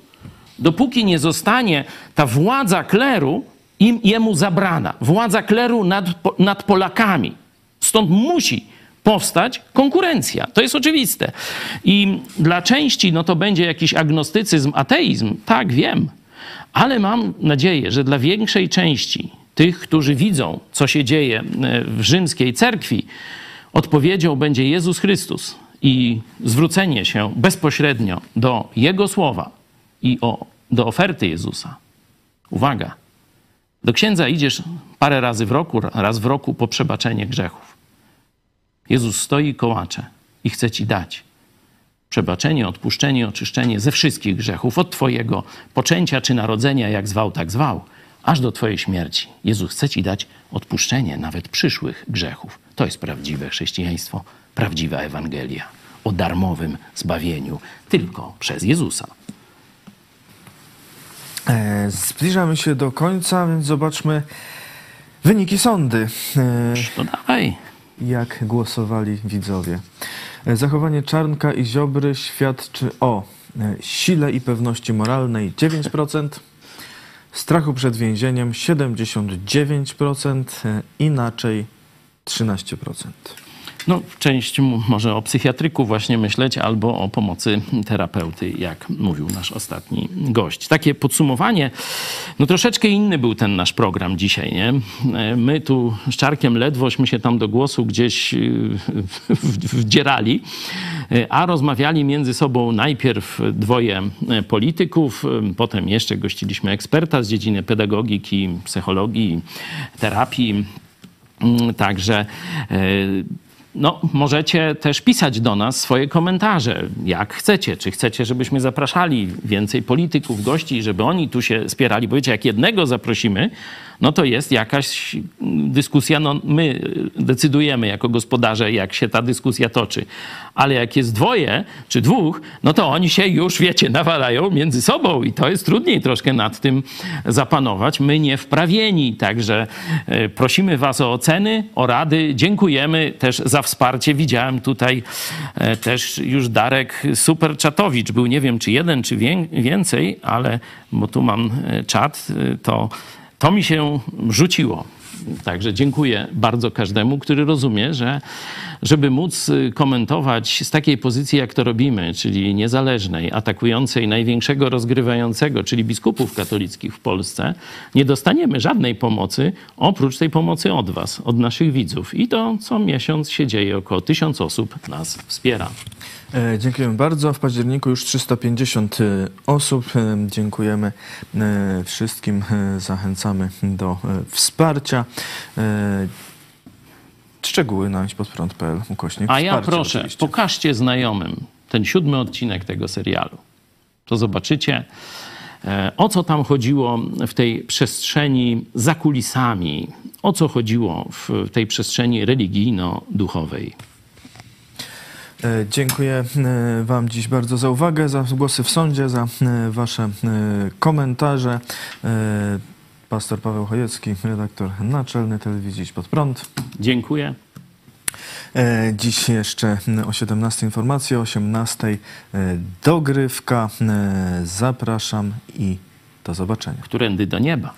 dopóki nie zostanie ta władza kleru im, jemu zabrana. Władza kleru nad, nad Polakami. Stąd musi powstać konkurencja. To jest oczywiste. I dla części no to będzie jakiś agnostycyzm, ateizm. Tak, wiem. Ale mam nadzieję, że dla większej części tych, którzy widzą, co się dzieje e, w rzymskiej cerkwi, odpowiedzią będzie Jezus Chrystus i zwrócenie się bezpośrednio do Jego słowa i o, do oferty Jezusa. Uwaga, do księdza idziesz parę razy w roku, raz w roku po przebaczenie grzechów. Jezus stoi i kołacze i chce ci dać przebaczenie, odpuszczenie, oczyszczenie ze wszystkich grzechów, od Twojego poczęcia czy narodzenia, jak zwał, tak zwał, aż do Twojej śmierci. Jezus chce Ci dać odpuszczenie nawet przyszłych grzechów. To jest prawdziwe chrześcijaństwo, prawdziwa Ewangelia o darmowym zbawieniu tylko przez Jezusa. E, zbliżamy się do końca, więc zobaczmy wyniki sądy. E, to dawaj. Jak głosowali widzowie. E, zachowanie Czarnka i Ziobry świadczy o sile i pewności moralnej 9%, strachu przed więzieniem 79%, e, inaczej 13%. No, część może o psychiatryku właśnie myśleć, albo o pomocy terapeuty, jak mówił nasz ostatni gość. Takie podsumowanie, no troszeczkę inny był ten nasz program dzisiaj, nie? My tu z Czarkiem ledwośmy się tam do głosu gdzieś y, wdzierali, a rozmawiali między sobą najpierw dwoje polityków, potem jeszcze gościliśmy eksperta z dziedziny pedagogiki, psychologii, terapii, Także no, możecie też pisać do nas swoje komentarze, jak chcecie. Czy chcecie, żebyśmy zapraszali więcej polityków, gości, żeby oni tu się spierali? Bo wiecie, jak jednego zaprosimy, no to jest jakaś dyskusja. No, my decydujemy jako gospodarze, jak się ta dyskusja toczy. Ale jak jest dwoje czy dwóch, no to oni się już, wiecie, nawalają między sobą i to jest trudniej troszkę nad tym zapanować. My nie wprawieni, także e, prosimy Was o oceny, o rady. Dziękujemy też za wsparcie. Widziałem tutaj e, też już Darek Superczatowicz. Był nie wiem, czy jeden, czy więcej, ale bo tu mam czat, to to mi się rzuciło. Także dziękuję bardzo każdemu, który rozumie, że żeby móc y, komentować z takiej pozycji, jak to robimy, czyli niezależnej, atakującej największego rozgrywającego, czyli biskupów katolickich w Polsce, nie dostaniemy żadnej pomocy oprócz tej pomocy od Was, od naszych widzów. I to co miesiąc się dzieje, około tysiąc osób nas wspiera. E, dziękujemy bardzo. W październiku już 350 e, osób. E, dziękujemy wszystkim. Zachęcamy do wsparcia. Szczegóły na podprąd.pl ukośnik A ja proszę, oczywiście. pokażcie znajomym ten siódmy odcinek tego serialu. To zobaczycie, o co tam chodziło w tej przestrzeni za kulisami, o co chodziło w tej przestrzeni religijno-duchowej. E, dziękuję e, Wam dziś bardzo za uwagę, za głosy w sądzie, za e, Wasze komentarze. Pastor Paweł Chojecki, redaktor naczelny telewizji Pod Prąd. Dziękuję. Dziś jeszcze o 17 informacje, o 18 dogrywka. Zapraszam i do zobaczenia. Którędy do nieba.